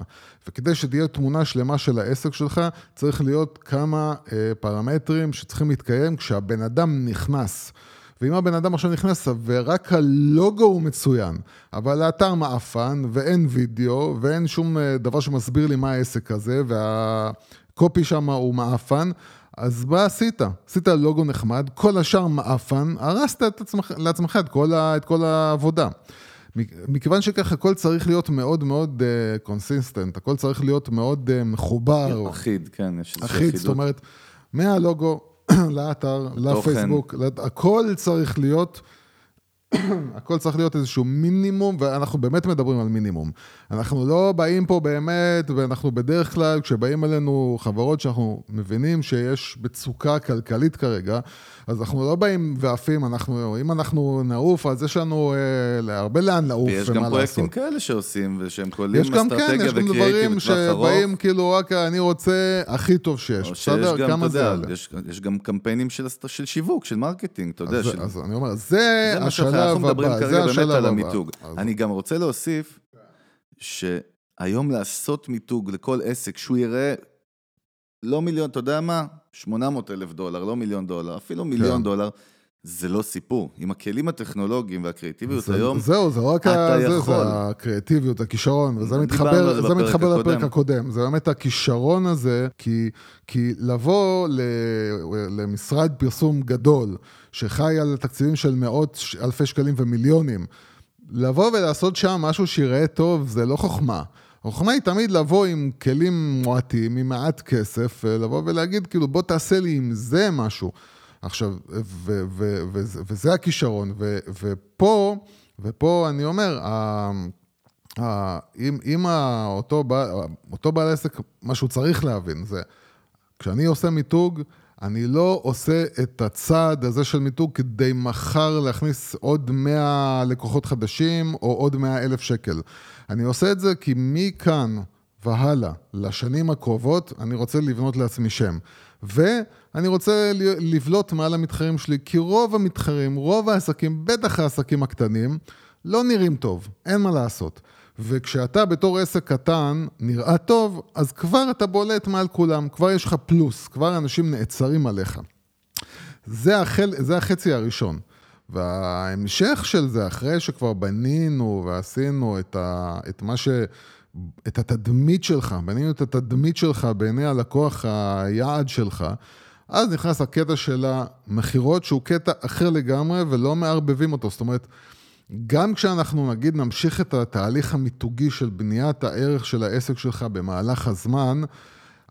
וכדי שתהיה תמונה שלמה של העסק שלך, צריך להיות כמה אה, פרמטרים שצריכים להתקיים כשהבן אדם נכנס. ואם הבן אדם עכשיו נכנס ורק הלוגו הוא מצוין, אבל האתר מעפן ואין וידאו ואין שום אה, דבר שמסביר לי מה העסק הזה והקופי שם הוא מעפן, אז מה עשית? עשית לוגו נחמד, כל השאר מעפן, הרסת את עצמך, לעצמך את כל, ה, את כל העבודה. מכיוון שככה הכל צריך להיות מאוד מאוד consistent, uh, הכל צריך להיות מאוד uh, מחובר. אחיד, כן, יש איזושהי אחידות. אחיד, זאת אומרת, מהלוגו לאתר, לפייסבוק, הכל צריך להיות... הכל צריך להיות איזשהו מינימום, ואנחנו באמת מדברים על מינימום. אנחנו לא באים פה באמת, ואנחנו בדרך כלל, כשבאים אלינו חברות שאנחנו מבינים שיש מצוקה כלכלית כרגע, אז אנחנו לא באים ועפים, אנחנו, אם אנחנו נעוף, אז יש לנו אה, הרבה לאן לעוף ומה לעשות. יש גם פרויקטים כאלה שעושים, ושהם כוללים אסטרטגיה וקריאיטיב לטווח ארוך. יש גם כן, יש גם דברים שבאים כאילו רק אני רוצה הכי טוב שיש, בסדר? כמה זה עולה. יש, יש גם קמפיינים של, של שיווק, של marketing, אתה יודע. אז, של... אז אני אומר, זה, זה השלב הבא, זה השלב הבא. אנחנו מדברים כרגע באמת על המיתוג. אני גם רוצה להוסיף, שהיום לעשות מיתוג לכל עסק, שהוא יראה לא מיליון, אתה יודע מה? 800 אלף דולר, לא מיליון דולר, אפילו מיליון כן. דולר. זה לא סיפור. עם הכלים הטכנולוגיים והקריאטיביות זה, היום, זהו, זה רק ה... זה, זה הקריאטיביות, הכישרון, וזה מתחבר, זה מתחבר לפרק הקודם. זה באמת הכישרון הזה, כי, כי לבוא ל, למשרד פרסום גדול, שחי על תקציבים של מאות אלפי שקלים ומיליונים, לבוא ולעשות שם משהו שיראה טוב, זה לא חוכמה. החוכמה היא תמיד לבוא עם כלים מועטים, עם מעט כסף, לבוא ולהגיד, כאילו, בוא תעשה לי עם זה משהו. עכשיו, ו- ו- ו- וזה הכישרון, ו- ופה, ופה אני אומר, אם, אם אותו, אותו בעל עסק, מה שהוא צריך להבין זה, כשאני עושה מיתוג, אני לא עושה את הצעד הזה של מיתוג כדי מחר להכניס עוד 100 לקוחות חדשים או עוד 100 אלף שקל. אני עושה את זה כי מכאן והלאה, לשנים הקרובות, אני רוצה לבנות לעצמי שם. ואני רוצה לבלוט מעל המתחרים שלי, כי רוב המתחרים, רוב העסקים, בטח העסקים הקטנים, לא נראים טוב, אין מה לעשות. וכשאתה בתור עסק קטן נראה טוב, אז כבר אתה בולט מעל כולם, כבר יש לך פלוס, כבר אנשים נעצרים עליך. זה, החל, זה החצי הראשון. וההמשך של זה, אחרי שכבר בנינו ועשינו את, ה, את מה ש... את התדמית שלך, בנינו את התדמית שלך בעיני הלקוח היעד שלך, אז נכנס הקטע של המכירות, שהוא קטע אחר לגמרי ולא מערבבים אותו. זאת אומרת, גם כשאנחנו נגיד נמשיך את התהליך המיתוגי של בניית הערך של העסק שלך במהלך הזמן,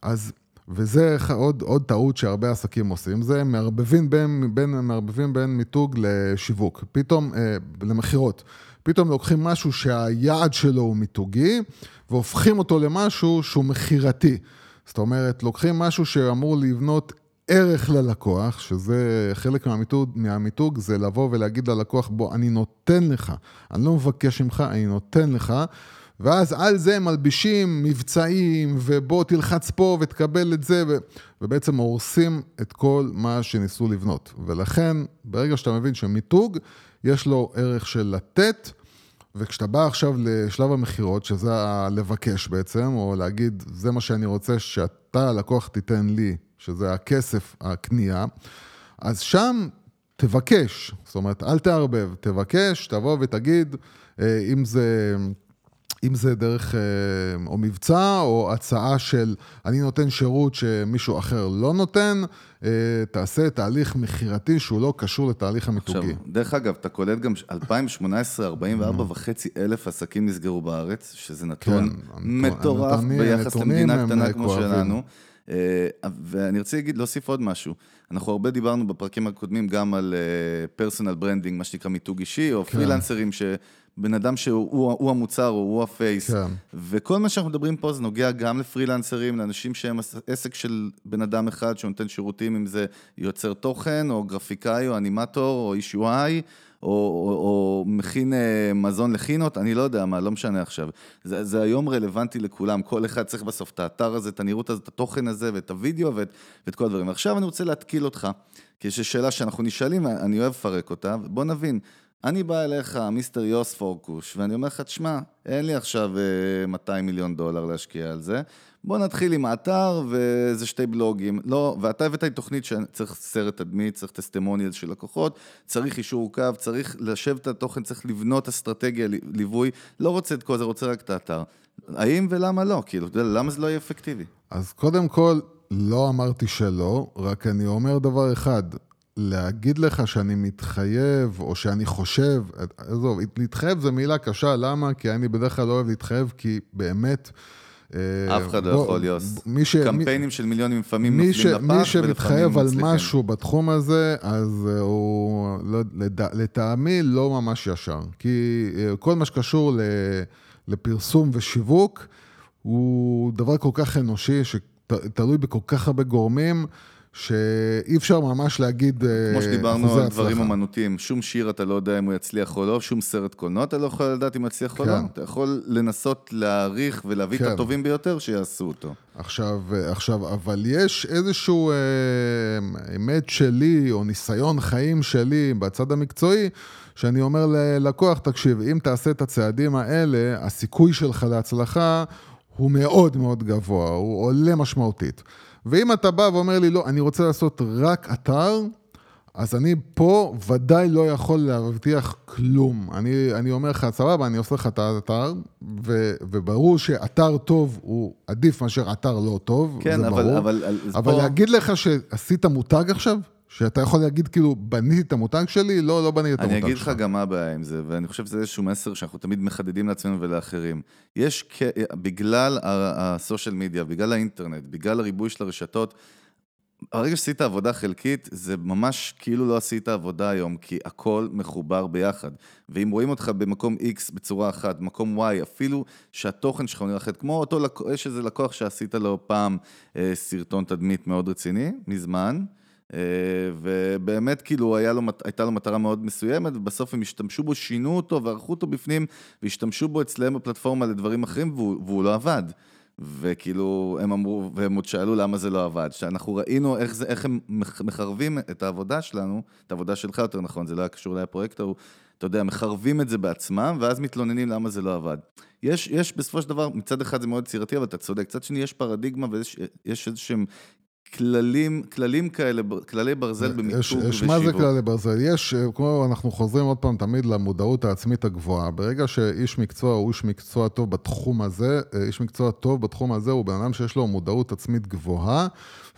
אז, וזה עוד, עוד טעות שהרבה עסקים עושים, זה מערבבים בין, בין, מערבבים בין מיתוג לשיווק, פתאום, אה, למכירות. פתאום לוקחים משהו שהיעד שלו הוא מיתוגי, והופכים אותו למשהו שהוא מכירתי. זאת אומרת, לוקחים משהו שאמור לבנות ערך ללקוח, שזה חלק מהמיתוג, מהמיתוג, זה לבוא ולהגיד ללקוח, בוא, אני נותן לך, אני לא מבקש ממך, אני נותן לך, ואז על זה מלבישים מבצעים, ובוא תלחץ פה ותקבל את זה, ו... ובעצם הורסים את כל מה שניסו לבנות. ולכן, ברגע שאתה מבין שמיתוג יש לו ערך של לתת, וכשאתה בא עכשיו לשלב המכירות, שזה הלבקש בעצם, או להגיד, זה מה שאני רוצה שאתה, הלקוח, תיתן לי, שזה הכסף, הקנייה, אז שם תבקש, זאת אומרת, אל תערבב, תבקש, תבוא ותגיד, אה, אם זה... אם זה דרך אה, או מבצע או הצעה של אני נותן שירות שמישהו אחר לא נותן, אה, תעשה תהליך מכירתי שהוא לא קשור לתהליך המיתוגי. עכשיו, דרך אגב, אתה קולט גם 2018, 44 וחצי אלף עסקים נסגרו בארץ, שזה נתון כן, מטורף ביחס למדינה קטנה כמו שלנו. אה, ואני רוצה להגיד, להוסיף עוד משהו. אנחנו הרבה דיברנו בפרקים הקודמים גם על personal branding, מה שנקרא מיתוג אישי, או כן. פרילנסרים ש... בן אדם שהוא הוא המוצר, הוא ה face. כן. וכל מה שאנחנו מדברים פה זה נוגע גם לפרילנסרים, לאנשים שהם עסק של בן אדם אחד שנותן שירותים, אם זה יוצר תוכן, או גרפיקאי, או אנימטור, או איש UI, או, או, או מכין אה, מזון לחינות, אני לא יודע מה, לא משנה עכשיו. זה, זה היום רלוונטי לכולם, כל אחד צריך בסוף את האתר הזה, את הנראות הזאת, את התוכן הזה, ואת הוידאו, ואת, ואת כל הדברים. עכשיו אני רוצה להתקיל אותך, כי יש שאלה שאנחנו נשאלים, אני אוהב לפרק אותה, בוא נבין. אני בא אליך, מיסטר יוס פורקוש, ואני אומר לך, תשמע, אין לי עכשיו 200 אה, מיליון דולר להשקיע על זה. בוא נתחיל עם האתר וזה שתי בלוגים. לא, ואתה הבאת לי תוכנית שצריך סרט תדמית, צריך טסטימוניאל של לקוחות, צריך אישור קו, צריך לשבת את התוכן, צריך לבנות אסטרטגיה, ליווי. לא רוצה את כל זה, רוצה רק את האתר. האם ולמה לא? כאילו, למה זה לא יהיה אפקטיבי? אז קודם כל, לא אמרתי שלא, רק אני אומר דבר אחד, להגיד לך שאני מתחייב, או שאני חושב, עזוב, להתחייב זו מילה קשה, למה? כי אני בדרך כלל לא אוהב להתחייב, כי באמת... אה, אף אחד לא יכול להיות. קמפיינים של מיליונים לפעמים נופלים לפח, ולפעמים מי שמתחייב על משהו בתחום הזה, אז אה, הוא, לא, לטעמי, לא ממש ישר. כי אה, כל מה שקשור לפרסום ושיווק, הוא דבר כל כך אנושי, שתלוי בכל כך הרבה גורמים. שאי אפשר ממש להגיד. כמו שדיברנו על דברים אומנותיים, שום שיר אתה לא יודע אם הוא יצליח או לא, שום סרט קולנוע אתה לא יכול לדעת אם יצליח כן. או לא. כן. אתה יכול לנסות להעריך ולהביא כן. את הטובים ביותר שיעשו אותו. עכשיו, עכשיו, אבל יש איזשהו אה, אמת שלי, או ניסיון חיים שלי בצד המקצועי, שאני אומר ללקוח, תקשיב, אם תעשה את הצעדים האלה, הסיכוי שלך להצלחה הוא מאוד מאוד גבוה, הוא עולה משמעותית. ואם אתה בא ואומר לי, לא, אני רוצה לעשות רק אתר, אז אני פה ודאי לא יכול להבטיח כלום. אני, אני אומר לך, סבבה, אני עושה לך את האתר, ו, וברור שאתר טוב הוא עדיף מאשר אתר לא טוב, כן, זה אבל, ברור. אבל, אבל פה... להגיד לך שעשית מותג עכשיו? שאתה יכול להגיד, כאילו, בניתי את המותג שלי? לא, לא בניתי את המותג שלך. אני אגיד לך גם מה הבעיה עם זה, ואני חושב שזה איזשהו מסר שאנחנו תמיד מחדדים לעצמנו ולאחרים. יש, בגלל הסושיאל מדיה, בגלל האינטרנט, בגלל הריבוי של הרשתות, הרגע שעשית עבודה חלקית, זה ממש כאילו לא עשית עבודה היום, כי הכל מחובר ביחד. ואם רואים אותך במקום X בצורה אחת, במקום Y, אפילו שהתוכן שלך נראה אחרת, כמו אותו, יש איזה לקוח שעשית לו פעם אה, סרטון תדמית מאוד רציני, מזמן, ובאמת כאילו לו, הייתה לו מטרה מאוד מסוימת, ובסוף הם השתמשו בו, שינו אותו וערכו אותו בפנים, והשתמשו בו אצלם בפלטפורמה לדברים אחרים, והוא, והוא לא עבד. וכאילו, הם אמרו, והם עוד שאלו למה זה לא עבד. שאנחנו ראינו איך, זה, איך הם מחרבים את העבודה שלנו, את העבודה שלך יותר נכון, זה לא היה קשור לפרויקט ההוא, אתה יודע, מחרבים את זה בעצמם, ואז מתלוננים למה זה לא עבד. יש, יש בסופו של דבר, מצד אחד זה מאוד יצירתי, אבל אתה צודק, מצד שני יש פרדיגמה ויש איזשהם כללים, כללים כאלה, כללי ברזל במיתוג ושיווק. מה זה כללי ברזל? יש, כמו אנחנו חוזרים עוד פעם תמיד למודעות העצמית הגבוהה. ברגע שאיש מקצוע הוא איש מקצוע טוב בתחום הזה, אה, איש מקצוע טוב בתחום הזה הוא בן אדם שיש לו מודעות עצמית גבוהה,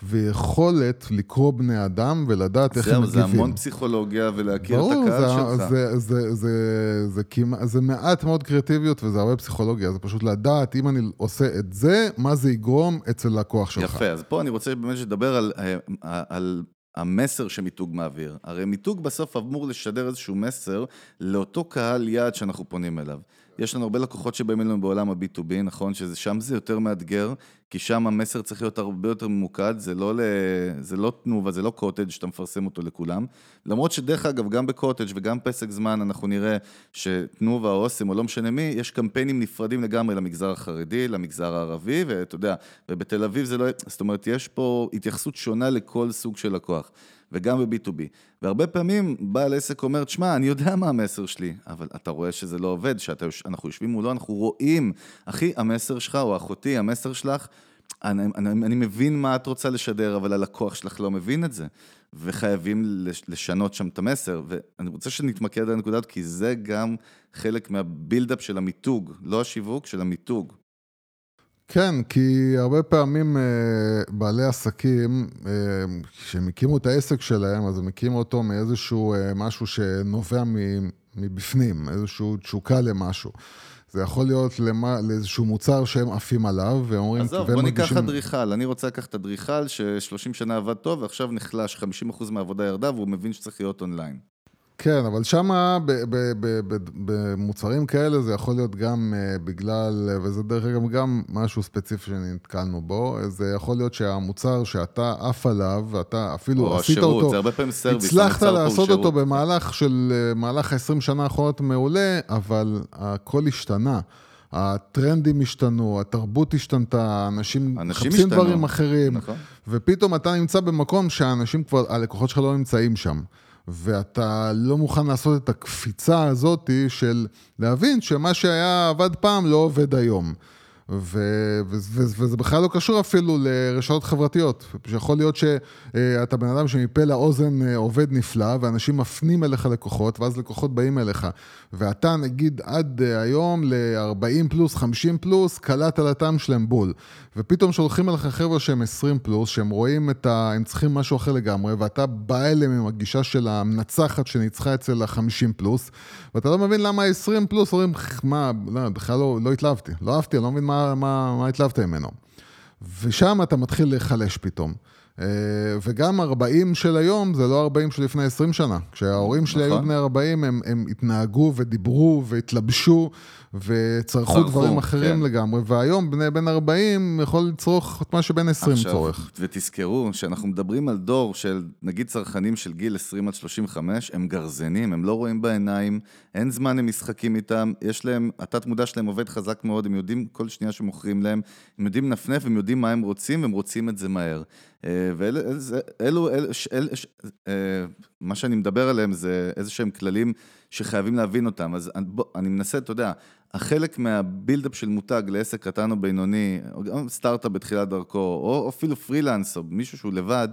ויכולת לקרוא בני אדם ולדעת איך הם מגיבים. זה המון פסיכולוגיה ולהכיר את הקהל שלך. ברור, זה, זה, זה, זה, זה, זה מעט מאוד קריאטיביות וזה הרבה פסיכולוגיה. זה פשוט לדעת, אם אני עושה את זה, מה זה יגרום אצל לקוח שלך. יפה, אז פה אני רוצה באמת לדבר על, אה, על המסר שמיתוג מעביר. הרי מיתוג בסוף אמור לשדר איזשהו מסר לאותו קהל יעד שאנחנו פונים אליו. יש לנו הרבה לקוחות שבאים אלינו בעולם ה-B2B, נכון? ששם זה יותר מאתגר, כי שם המסר צריך להיות הרבה יותר ממוקד, זה לא, ל... זה לא תנובה, זה לא קוטג' שאתה מפרסם אותו לכולם. למרות שדרך אגב, גם בקוטג' וגם פסק זמן אנחנו נראה שתנובה או אוסם או לא משנה מי, יש קמפיינים נפרדים לגמרי למגזר החרדי, למגזר הערבי, ואתה יודע, ובתל אביב זה לא... זאת אומרת, יש פה התייחסות שונה לכל סוג של לקוח. וגם ב-B2B. והרבה פעמים בעל עסק אומר, תשמע, אני יודע מה המסר שלי, אבל אתה רואה שזה לא עובד, שאנחנו יושבים מולו, אנחנו רואים, אחי, המסר שלך, או אחותי, המסר שלך, אני, אני, אני מבין מה את רוצה לשדר, אבל הלקוח שלך לא מבין את זה. וחייבים לשנות שם את המסר. ואני רוצה שנתמקד על הנקודה כי זה גם חלק מהבילדאפ של המיתוג, לא השיווק, של המיתוג. כן, כי הרבה פעמים אה, בעלי עסקים, אה, כשהם הקימו את העסק שלהם, אז הם הקימו אותו מאיזשהו אה, משהו שנובע מבפנים, איזושהי תשוקה למשהו. זה יכול להיות למה, לאיזשהו מוצר שהם עפים עליו, ואומרים... עזוב, בוא ניקח אדריכל, אני רוצה לקחת אדריכל ש-30 שנה עבד טוב, ועכשיו נחלש, 50% מהעבודה ירדה, והוא מבין שצריך להיות אונליין. כן, אבל שם במוצרים כאלה זה יכול להיות גם אה, בגלל, וזה דרך אגב גם משהו ספציפי שנתקלנו בו, זה יכול להיות שהמוצר שאתה עף עליו, ואתה אפילו עשית השירות, אותו, זה הרבה פעמים סרוויס, הצלחת לעשות אותו במהלך של, אה, מהלך ה-20 שנה האחרונות מעולה, אבל הכל השתנה. הטרנדים השתנו, התרבות השתנתה, אנשים מחפשים דברים אחרים, נכון. ופתאום אתה נמצא במקום שהאנשים כבר, הלקוחות שלך לא נמצאים שם. ואתה לא מוכן לעשות את הקפיצה הזאת של להבין שמה שהיה עבד פעם לא עובד היום. ו- ו- וזה בכלל לא קשור אפילו לרשתות חברתיות. שיכול להיות שאתה בן אדם שמפה לאוזן אה, עובד נפלא, ואנשים מפנים אליך לקוחות, ואז לקוחות באים אליך. ואתה נגיד עד אה, היום ל-40 פלוס, 50 פלוס, קלט על הטעם שלהם בול. ופתאום שולחים אליך חבר'ה שהם 20 פלוס, שהם רואים את ה... הם צריכים משהו אחר לגמרי, ואתה בא אליהם עם הגישה של המנצחת שניצחה אצל ה-50 פלוס, ואתה לא מבין למה 20 פלוס אומרים, מה, לא, בכלל לא, לא התלהבתי, לא אהבתי, אני לא מבין מה, מה, מה התלהבת ממנו. ושם אתה מתחיל להיחלש פתאום. אה, וגם 40 של היום זה לא 40 של לפני 20 שנה. כשההורים שלי נכון. היו בני 40, הם, הם התנהגו ודיברו והתלבשו וצרכו דברים אחרים כן. לגמרי, והיום בני בן 40 יכול לצרוך את מה שבן 20 עכשיו, צורך. ותזכרו שאנחנו מדברים על דור של נגיד צרכנים של גיל 20 עד 35, הם גרזנים, הם לא רואים בעיניים, אין זמן למשחקים איתם, יש להם, התת מודע שלהם עובד חזק מאוד, הם יודעים כל שנייה שמוכרים להם, הם יודעים לנפנף, הם יודעים מה הם רוצים, והם רוצים את זה מהר. אה, ואלו, אלו, אלו, אל, אה, מה שאני מדבר עליהם זה איזה שהם כללים שחייבים להבין אותם. אז בוא, אני מנסה, אתה יודע, החלק מהבילדאפ של מותג לעסק קטן או בינוני, או גם סטארט-אפ בתחילת דרכו, או אפילו פרילנס, או מישהו שהוא לבד,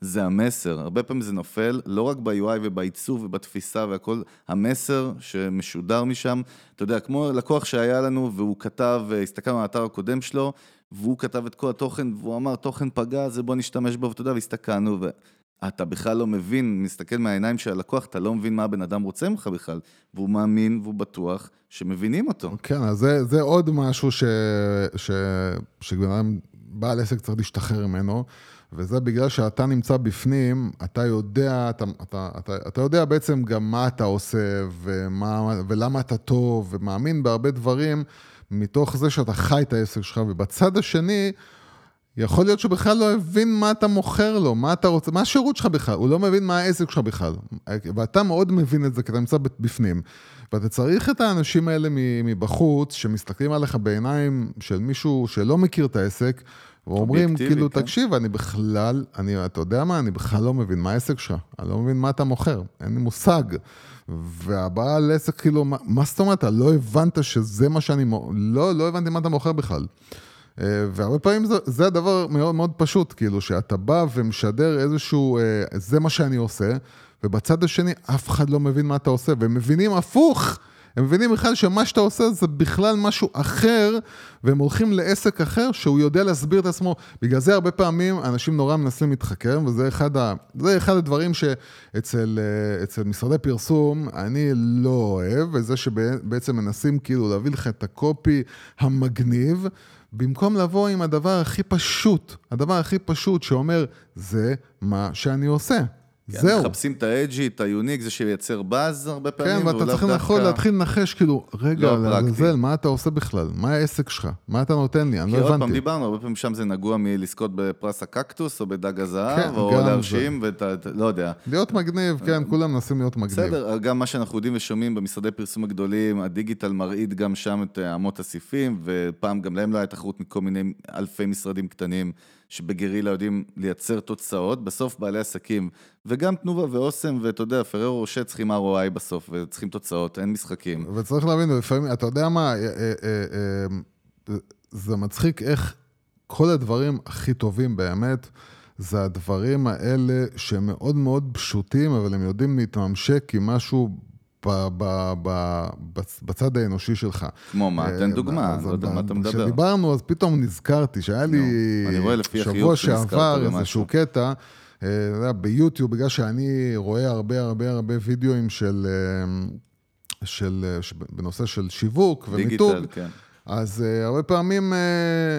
זה המסר. הרבה פעמים זה נופל, לא רק ב-UI ובעיצוב ובתפיסה והכל, המסר שמשודר משם. אתה יודע, כמו לקוח שהיה לנו והוא כתב, הסתכלנו על האתר הקודם שלו, והוא כתב את כל התוכן, והוא אמר, תוכן פגע, זה בוא נשתמש בו, ואתה יודע, והסתכלנו, אתה בכלל לא מבין, מסתכל מהעיניים של הלקוח, אתה לא מבין מה הבן אדם רוצה ממך בכלל, והוא מאמין והוא בטוח שמבינים אותו. כן, אז זה, זה עוד משהו ש, ש, שבן אדם, בעל עסק צריך להשתחרר ממנו, וזה בגלל שאתה נמצא בפנים, אתה יודע, אתה, אתה, אתה, אתה יודע בעצם גם מה אתה עושה, ומה, ולמה אתה טוב, ומאמין בהרבה דברים, מתוך זה שאתה חי את העסק שלך, ובצד השני, יכול להיות שבכלל לא הבין מה אתה מוכר לו, מה אתה רוצה, מה השירות שלך בכלל, הוא לא מבין מה העסק שלך בכלל. ואתה מאוד מבין את זה, כי אתה נמצא בפנים. ואתה צריך את האנשים האלה מבחוץ, שמסתכלים עליך בעיניים של מישהו שלא מכיר את העסק, ואומרים, כאילו, כן. תקשיב, אני בכלל, אני, אתה יודע מה, אני בכלל לא מבין מה העסק שלך, אני לא מבין מה אתה מוכר, אין לי מושג. והבעל עסק, כאילו, מה, מה זאת אומרת, לא הבנת שזה מה שאני, לא, לא הבנתי מה אתה מוכר בכלל. אה, והרבה פעמים זה, זה הדבר מאוד מאוד פשוט, כאילו, שאתה בא ומשדר איזשהו, אה, זה מה שאני עושה, ובצד השני אף אחד לא מבין מה אתה עושה, והם מבינים הפוך. הם מבינים בכלל שמה שאתה עושה זה בכלל משהו אחר, והם הולכים לעסק אחר שהוא יודע להסביר את עצמו. בגלל זה הרבה פעמים אנשים נורא מנסים להתחכם, וזה אחד, ה... אחד הדברים שאצל אה, משרדי פרסום אני לא אוהב, וזה שבעצם מנסים כאילו להביא לך את ה copy המגניב. במקום לבוא עם הדבר הכי פשוט, הדבר הכי פשוט שאומר, זה מה שאני עושה. כן, זהו. מחפשים את ה edgy, את ה unique, זה שייצר באז הרבה פעמים. כן, ואתה צריך דווקא... להתחיל לנחש, כאילו, רגע, לא לעזאזל, מה אתה עושה בכלל? מה העסק שלך? מה אתה נותן לי? אני לא הבנתי. כי עוד פעם דיברנו, הרבה פעמים שם זה נגוע מלזכות בפרס הקקטוס, או בדג הזהב, כן, או להרשים, ואתה, לא יודע. להיות מגניב, כן, כולם מנסים להיות מגניב. בסדר, גם מה שאנחנו יודעים ושומעים במשרדי פרסום הגדולים, הדיגיטל מרעיד גם שם את אמות הסיפים, ופעם גם להם לא הייתה תחרות מכל מיני אלפי משרדים קטנים. שבגרילה יודעים לייצר תוצאות, בסוף בעלי עסקים, וגם תנובה ואוסם, ואתה יודע, פררו רושה צריכים ROI בסוף, וצריכים תוצאות, אין משחקים. וצריך להבין, לפעמים, אתה יודע מה, אה, אה, אה, זה מצחיק איך כל הדברים הכי טובים באמת, זה הדברים האלה שהם מאוד מאוד פשוטים, אבל הם יודעים להתממשק עם משהו ב, ב, ב, בצד האנושי שלך. כמו מה? תן דוגמה, לא יודע מה אתה מדבר. כשדיברנו, אז פתאום נזכרתי שהיה לי שבוע שעבר איזשהו קטע. אה, ביוטיוב, בגלל שאני רואה הרבה הרבה הרבה וידאוים של, אה, של, אה, בנושא של שיווק ומיתוג, כן. אז uh, הרבה פעמים uh,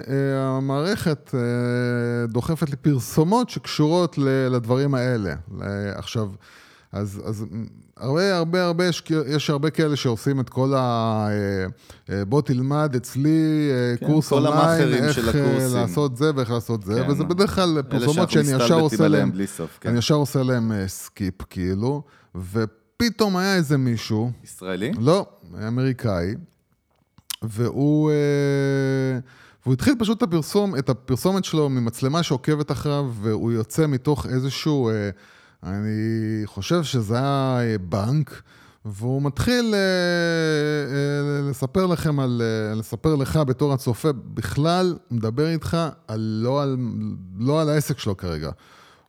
אה, המערכת אה, דוחפת לי פרסומות שקשורות לדברים האלה. עכשיו, אז, אז הרבה, הרבה, הרבה, יש, יש הרבה כאלה שעושים את כל ה... בוא תלמד אצלי כן, קורס אונליין, איך לעשות זה ואיך לעשות זה, כן, וזה בדרך כלל פרסומות שאני ישר עושה להם, סוף, כן. אני ישר עושה להם skip, כאילו, ופתאום היה איזה מישהו... ישראלי? לא, אמריקאי. והוא, אה, והוא התחיל פשוט את הפרסום, את הפרסומת שלו ממצלמה שעוקבת אחריו, והוא יוצא מתוך איזשהו, אה, אני חושב שזה היה אה, בנק, והוא מתחיל לספר לכם על, לספר לך בתור הצופה, בכלל מדבר איתך על, לא, על, לא על העסק שלו כרגע.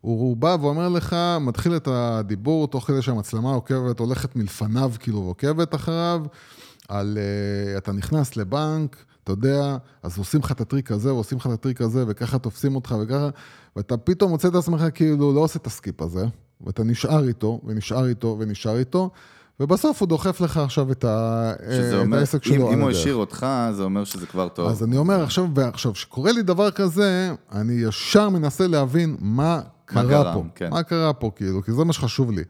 הוא בא ואומר לך, מתחיל את הדיבור תוך כדי שהמצלמה עוקבת, הולכת מלפניו כאילו ועוקבת אחריו. על, uh, אתה נכנס לבנק, אתה יודע, אז עושים לך את הטריק הזה, ועושים לך את הטריק הזה, וככה תופסים אותך, וככה, ואתה פתאום מוצא את עצמך כאילו לא עושה את הסקיפ הזה, ואתה נשאר איתו, ונשאר איתו, ונשאר איתו, ובסוף הוא דוחף לך עכשיו את, ה... אומר, את העסק שלו. אם, אם הוא השאיר אותך, זה אומר שזה כבר טוב. אז אני אומר, עכשיו, ועכשיו, כשקורה לי דבר כזה, אני ישר מנסה להבין מה קרה מה קרה, פה. כן. מה קרה פה, כאילו, כי זה מה שחשוב לי.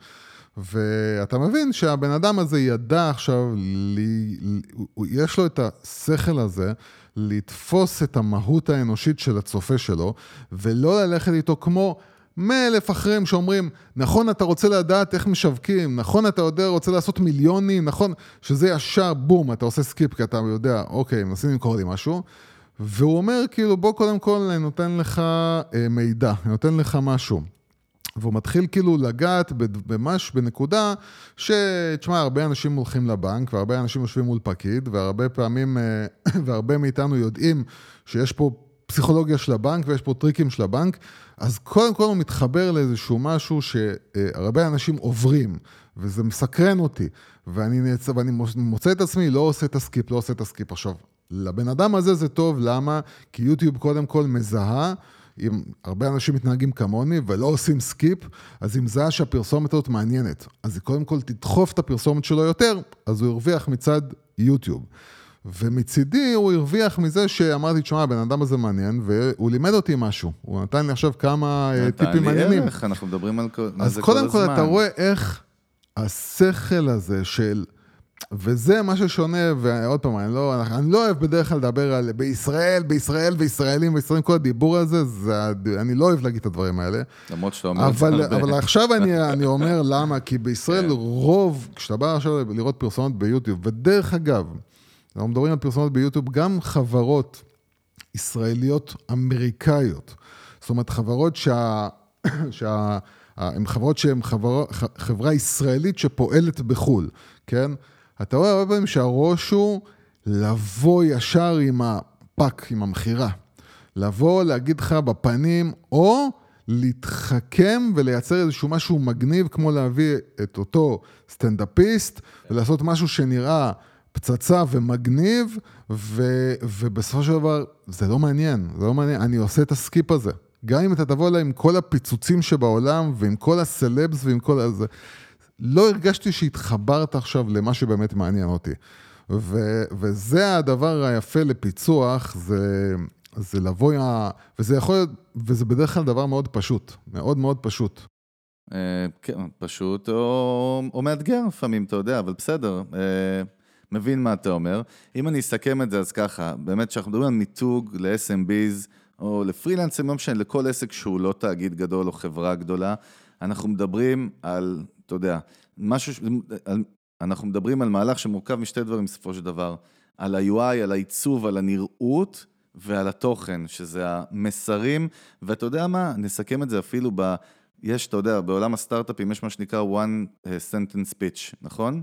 ואתה מבין שהבן אדם הזה ידע עכשיו, לי, יש לו את השכל הזה לתפוס את המהות האנושית של הצופה שלו, ולא ללכת איתו כמו מאה אלף אחרים שאומרים, נכון אתה רוצה לדעת איך משווקים, נכון אתה יודע, רוצה לעשות מיליונים, נכון, שזה ישר בום, אתה עושה skip כי אתה יודע, אוקיי, מנסים למכור לי משהו. והוא אומר, כאילו, בוא קודם כל אני נותן לך אה, מידע, אני נותן לך משהו. והוא מתחיל כאילו לגעת ממש בנקודה ש... תשמע, הרבה אנשים הולכים לבנק, והרבה אנשים יושבים מול פקיד, והרבה פעמים, אה, והרבה מאיתנו יודעים שיש פה פסיכולוגיה של הבנק ויש פה טריקים של הבנק, אז קודם כל הוא מתחבר לאיזשהו משהו שהרבה אנשים עוברים, וזה מסקרן אותי, ואני, נצ... ואני מוצא את עצמי, לא עושה את ה skip, לא עושה את ה skip. עכשיו, לבן אדם הזה זה טוב, למה? כי יוטיוב קודם כל מזהה אם הרבה אנשים מתנהגים כמוני ולא עושים skip, אז אם זה שהפרסומת הזאת מעניינת, אז היא קודם כל תדחוף את הפרסומת שלו יותר, אז הוא הרוויח מצד יוטיוב. ומצידי הוא הרוויח מזה שאמרתי, תשמע, הבן אדם הזה מעניין, והוא לימד אותי משהו. הוא נתן לי עכשיו כמה אה, טיפים מעניינים. נתן לי ערך, אנחנו מדברים על כל, אז קודם כל, אתה רואה איך השכל הזה של... וזה מה ששונה, ועוד פעם, אני לא, אני לא אוהב בדרך כלל לדבר על בישראל, בישראל וישראלים וישראלים, כל הדיבור הזה, זה, אני לא אוהב להגיד את הדברים האלה. למרות שאתה אומר את זה הרבה. אבל עכשיו אני, אני אומר למה, כי בישראל כן. רוב, כשאתה בא עכשיו לראות פרסומות ביוטיוב, ודרך אגב, אנחנו מדברים על פרסומות ביוטיוב, גם חברות ישראליות אמריקאיות, זאת אומרת, חברות שה... שה הן חברות שהן חברה, חברה ישראלית שפועלת בחו"ל, כן? אתה רואה הרבה פעמים שהראש הוא לבוא ישר עם הפאק, עם המכירה. לבוא, להגיד לך בפנים, או להתחכם ולייצר איזשהו משהו מגניב, כמו להביא את אותו סטנדאפיסט, ולעשות משהו שנראה פצצה ומגניב, ו, ובסופו של דבר, זה לא מעניין, זה לא מעניין, אני עושה את ה skip הזה. גם אם אתה תבוא אליי עם כל הפיצוצים שבעולם, ועם כל הסלבס ועם כל הזה. לא הרגשתי שהתחברת עכשיו למה שבאמת מעניין אותי. ו, וזה הדבר היפה לפיצוח, זה, זה לבוא, וזה יכול להיות, וזה בדרך כלל דבר מאוד פשוט, מאוד מאוד פשוט. אה, כן, פשוט או, או מאתגר לפעמים, אתה יודע, אבל בסדר. אה, מבין מה אתה אומר. אם אני אסכם את זה, אז ככה, באמת כשאנחנו מדברים על מיתוג ל-SMBs, או לפרילנסים, לא משנה, לכל עסק שהוא לא תאגיד גדול או חברה גדולה, אנחנו מדברים על אתה יודע, משהו, אנחנו מדברים על מהלך שמורכב משתי דברים בסופו של דבר, על ה-UI, על העיצוב, על הנראות ועל התוכן, שזה המסרים, ואתה יודע מה, נסכם את זה אפילו יש, אתה יודע, בעולם הסטארט-אפים יש מה שנקרא one אה, sentence pitch, נכון?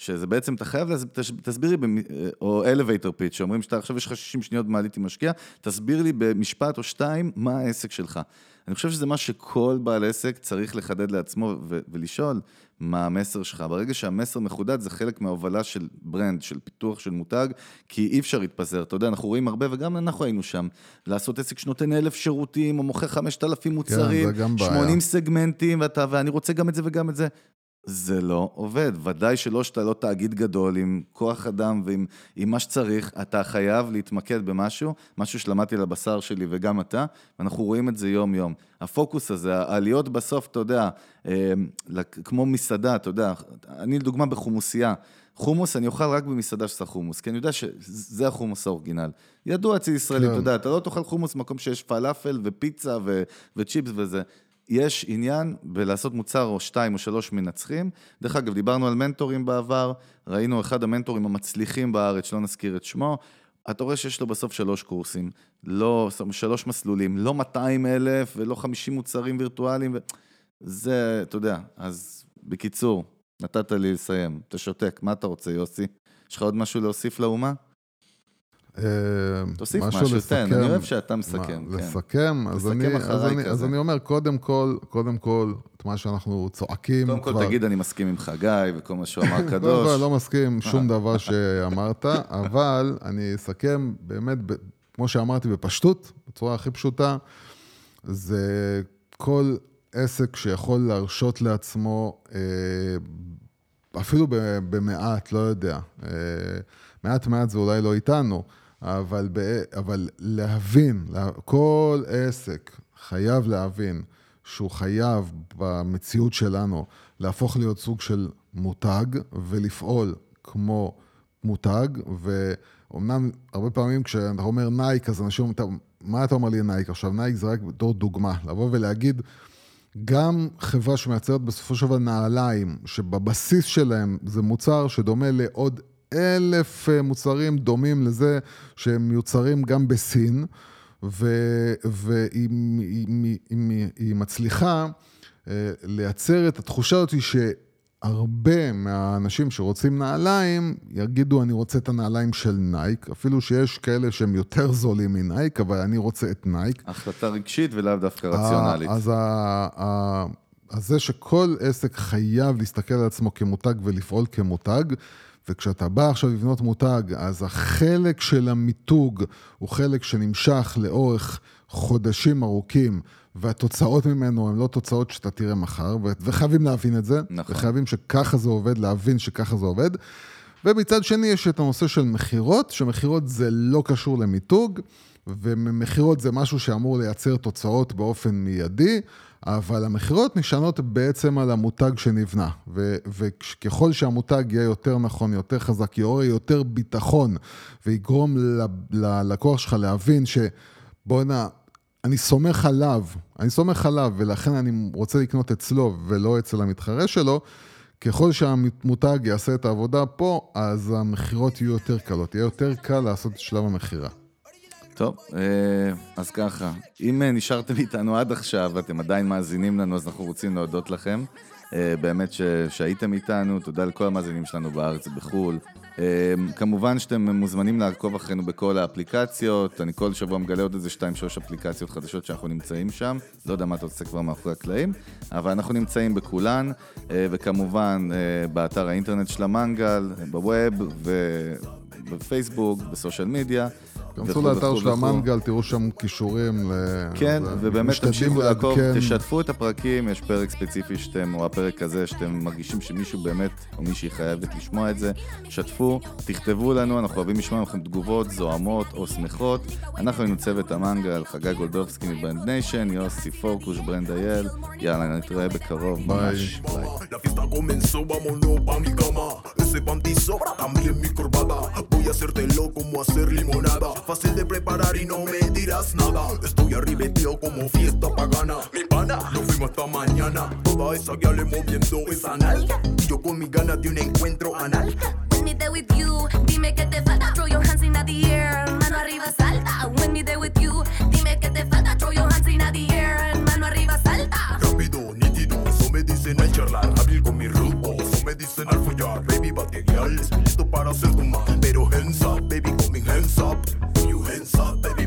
שזה בעצם, אתה חייב, להס... תסביר לי, במ... אה, או elevator pitch, שאומרים שאתה עכשיו יש לך 60 שניות מעלית עם משקיע, תסביר לי במשפט או שתיים מה העסק שלך. אני חושב שזה מה שכל בעל עסק צריך לחדד לעצמו ו- ולשאול מה המסר שלך. ברגע שהמסר מחודד זה חלק מההובלה של ברנד, של פיתוח של מותג, כי אי אפשר להתפזר. אתה יודע, אנחנו רואים הרבה, וגם אנחנו היינו שם, לעשות עסק שנותן אלף שירותים, או מוכר חמשת אלפים מוצרים, כן, 80 סגמנטים, ואתה, ואני רוצה גם את זה וגם את זה. זה לא עובד. ודאי שלא שאתה לא תאגיד גדול עם כוח אדם ועם עם מה שצריך, אתה חייב להתמקד במשהו, משהו שלמדתי על הבשר שלי וגם אתה, ואנחנו רואים את זה יום-יום. הפוקוס הזה, העליות בסוף, אתה יודע, אה, כמו מסעדה, אתה יודע, אני לדוגמה בחומוסייה, חומוס אני אוכל רק במסעדה שעושה חומוס, כי אני יודע שזה החומוס האורגינל. ידוע אצל ישראלים, כן. אתה יודע, אתה לא תאכל חומוס במקום שיש פלאפל ופיצה ו- וצ'יפס וזה. יש עניין בלעשות מוצר או שתיים או שלוש מנצחים. דרך אגב, דיברנו על מנטורים בעבר, ראינו אחד המנטורים המצליחים בארץ, שלא נזכיר את שמו, אתה רואה שיש לו בסוף שלוש קורסים, לא, שלוש מסלולים, לא 200 אלף ולא 50 מוצרים וירטואליים, ו... זה, אתה יודע, אז בקיצור, נתת לי לסיים, אתה שותק, מה אתה רוצה, יוסי? יש לך עוד משהו להוסיף לאומה? אה, תוסיף משהו, לסכם, תן, אני אוהב שאתה מסכם. מה, כן. לסכם? אז, אני, אז, אני, אז אני אומר, קודם כל, קודם כל, את מה שאנחנו צועקים קודם כל, כבר... תגיד, אני מסכים עם חגי וכל מה שהוא אמר קדוש. קודם כל, לא מסכים שום דבר שאמרת, אבל אני אסכם באמת, כמו שאמרתי, בפשטות, בצורה הכי פשוטה, זה כל עסק שיכול להרשות לעצמו, אה, אפילו במעט, לא יודע, אה, מעט מעט זה אולי לא איתנו, אבל, אבל להבין, כל עסק חייב להבין שהוא חייב במציאות שלנו להפוך להיות סוג של מותג ולפעול כמו מותג, ואומנם הרבה פעמים כשאתה אומר נייק, אז אנשים אומרים, מה אתה אומר לי נייק? עכשיו נייק זה רק בתור דוגמה, לבוא ולהגיד, גם חברה שמייצרת בסופו של דבר נעליים, שבבסיס שלהם זה מוצר שדומה לעוד אלף אה, מוצרים דומים לזה שהם מיוצרים גם בסין, והיא מצליחה אה, לייצר את התחושה הזאת שהרבה מהאנשים שרוצים נעליים יגידו, אני רוצה את הנעליים של נייק, אפילו שיש כאלה שהם יותר זולים מנייק, אבל אני רוצה את נייק. החלטה רגשית ולאו דווקא רציונלית. אז אז זה שכל עסק חייב להסתכל על עצמו כמותג ולפעול כמותג, וכשאתה בא עכשיו לבנות מותג, אז החלק של המיתוג הוא חלק שנמשך לאורך חודשים ארוכים, והתוצאות ממנו הן לא תוצאות שאתה תראה מחר, וחייבים להבין את זה, נכון. וחייבים שככה זה עובד, להבין שככה זה עובד. ומצד שני יש את הנושא של מכירות, שמכירות זה לא קשור למיתוג, ומכירות זה משהו שאמור לייצר תוצאות באופן מיידי. אבל המכירות נשענות בעצם על המותג שנבנה, ו- וככל שהמותג יהיה יותר נכון, יותר חזק, יעורר יותר ביטחון, ויגרום ללקוח שלך להבין שבואנה, אני סומך עליו, אני סומך עליו, ולכן אני רוצה לקנות אצלו ולא אצל המתחרה שלו, ככל שהמותג יעשה את העבודה פה, אז המכירות יהיו יותר קלות, יהיה יותר קל לעשות את שלב המכירה. טוב, אה, אז ככה, אם אה, נשארתם איתנו עד עכשיו ואתם עדיין מאזינים לנו, אז אנחנו רוצים להודות לכם. אה, באמת שהייתם איתנו, תודה לכל המאזינים שלנו בארץ ובחו"ל. כמובן שאתם מוזמנים לעקוב אחרינו בכל האפליקציות, אני כל שבוע מגלה עוד איזה 2-3 אפליקציות חדשות שאנחנו נמצאים שם, לא יודע מה אתה עושה כבר מאחורי הקלעים, אבל אנחנו נמצאים בכולן, וכמובן באתר האינטרנט של המנגל, בווב, בפייסבוק, ב social media. כנסו לאתר של המנגל, תראו שם קישורים ל... כן, ובאמת תמשיכו לעקוב, תשתפו את הפרקים, יש פרק ספציפי שאתם, או הפרק הזה, שאתם מרגישים שמישהו באמת, או מישהי חייבת לשמוע את זה, שתפו, תכתבו לנו, אנחנו אוהבים לשמוע מכם תגובות זועמות או שמחות. אנחנו היינו צוות המנגל, חגי גולדובסקי מ Brand Nation, יוסי פורקוש, ברנד אייל, יאללה, נתראה בקרוב, ממש. Biy. Fácil de preparar y no me dirás nada. Estoy arribeteo como fiesta pagana. Mi pana, nos fuimos hasta mañana. Toda esa le moviendo esa nalga. Y yo con mis ganas de un encuentro anal. When me there with you, dime que te falta. Throw your hands in the air, mano arriba salta. When me there with you, dime que te falta. Throw your hands in the air, real. Estoy listo para ser tu man. Pero hands up, baby, coming hands up. You hands up, baby.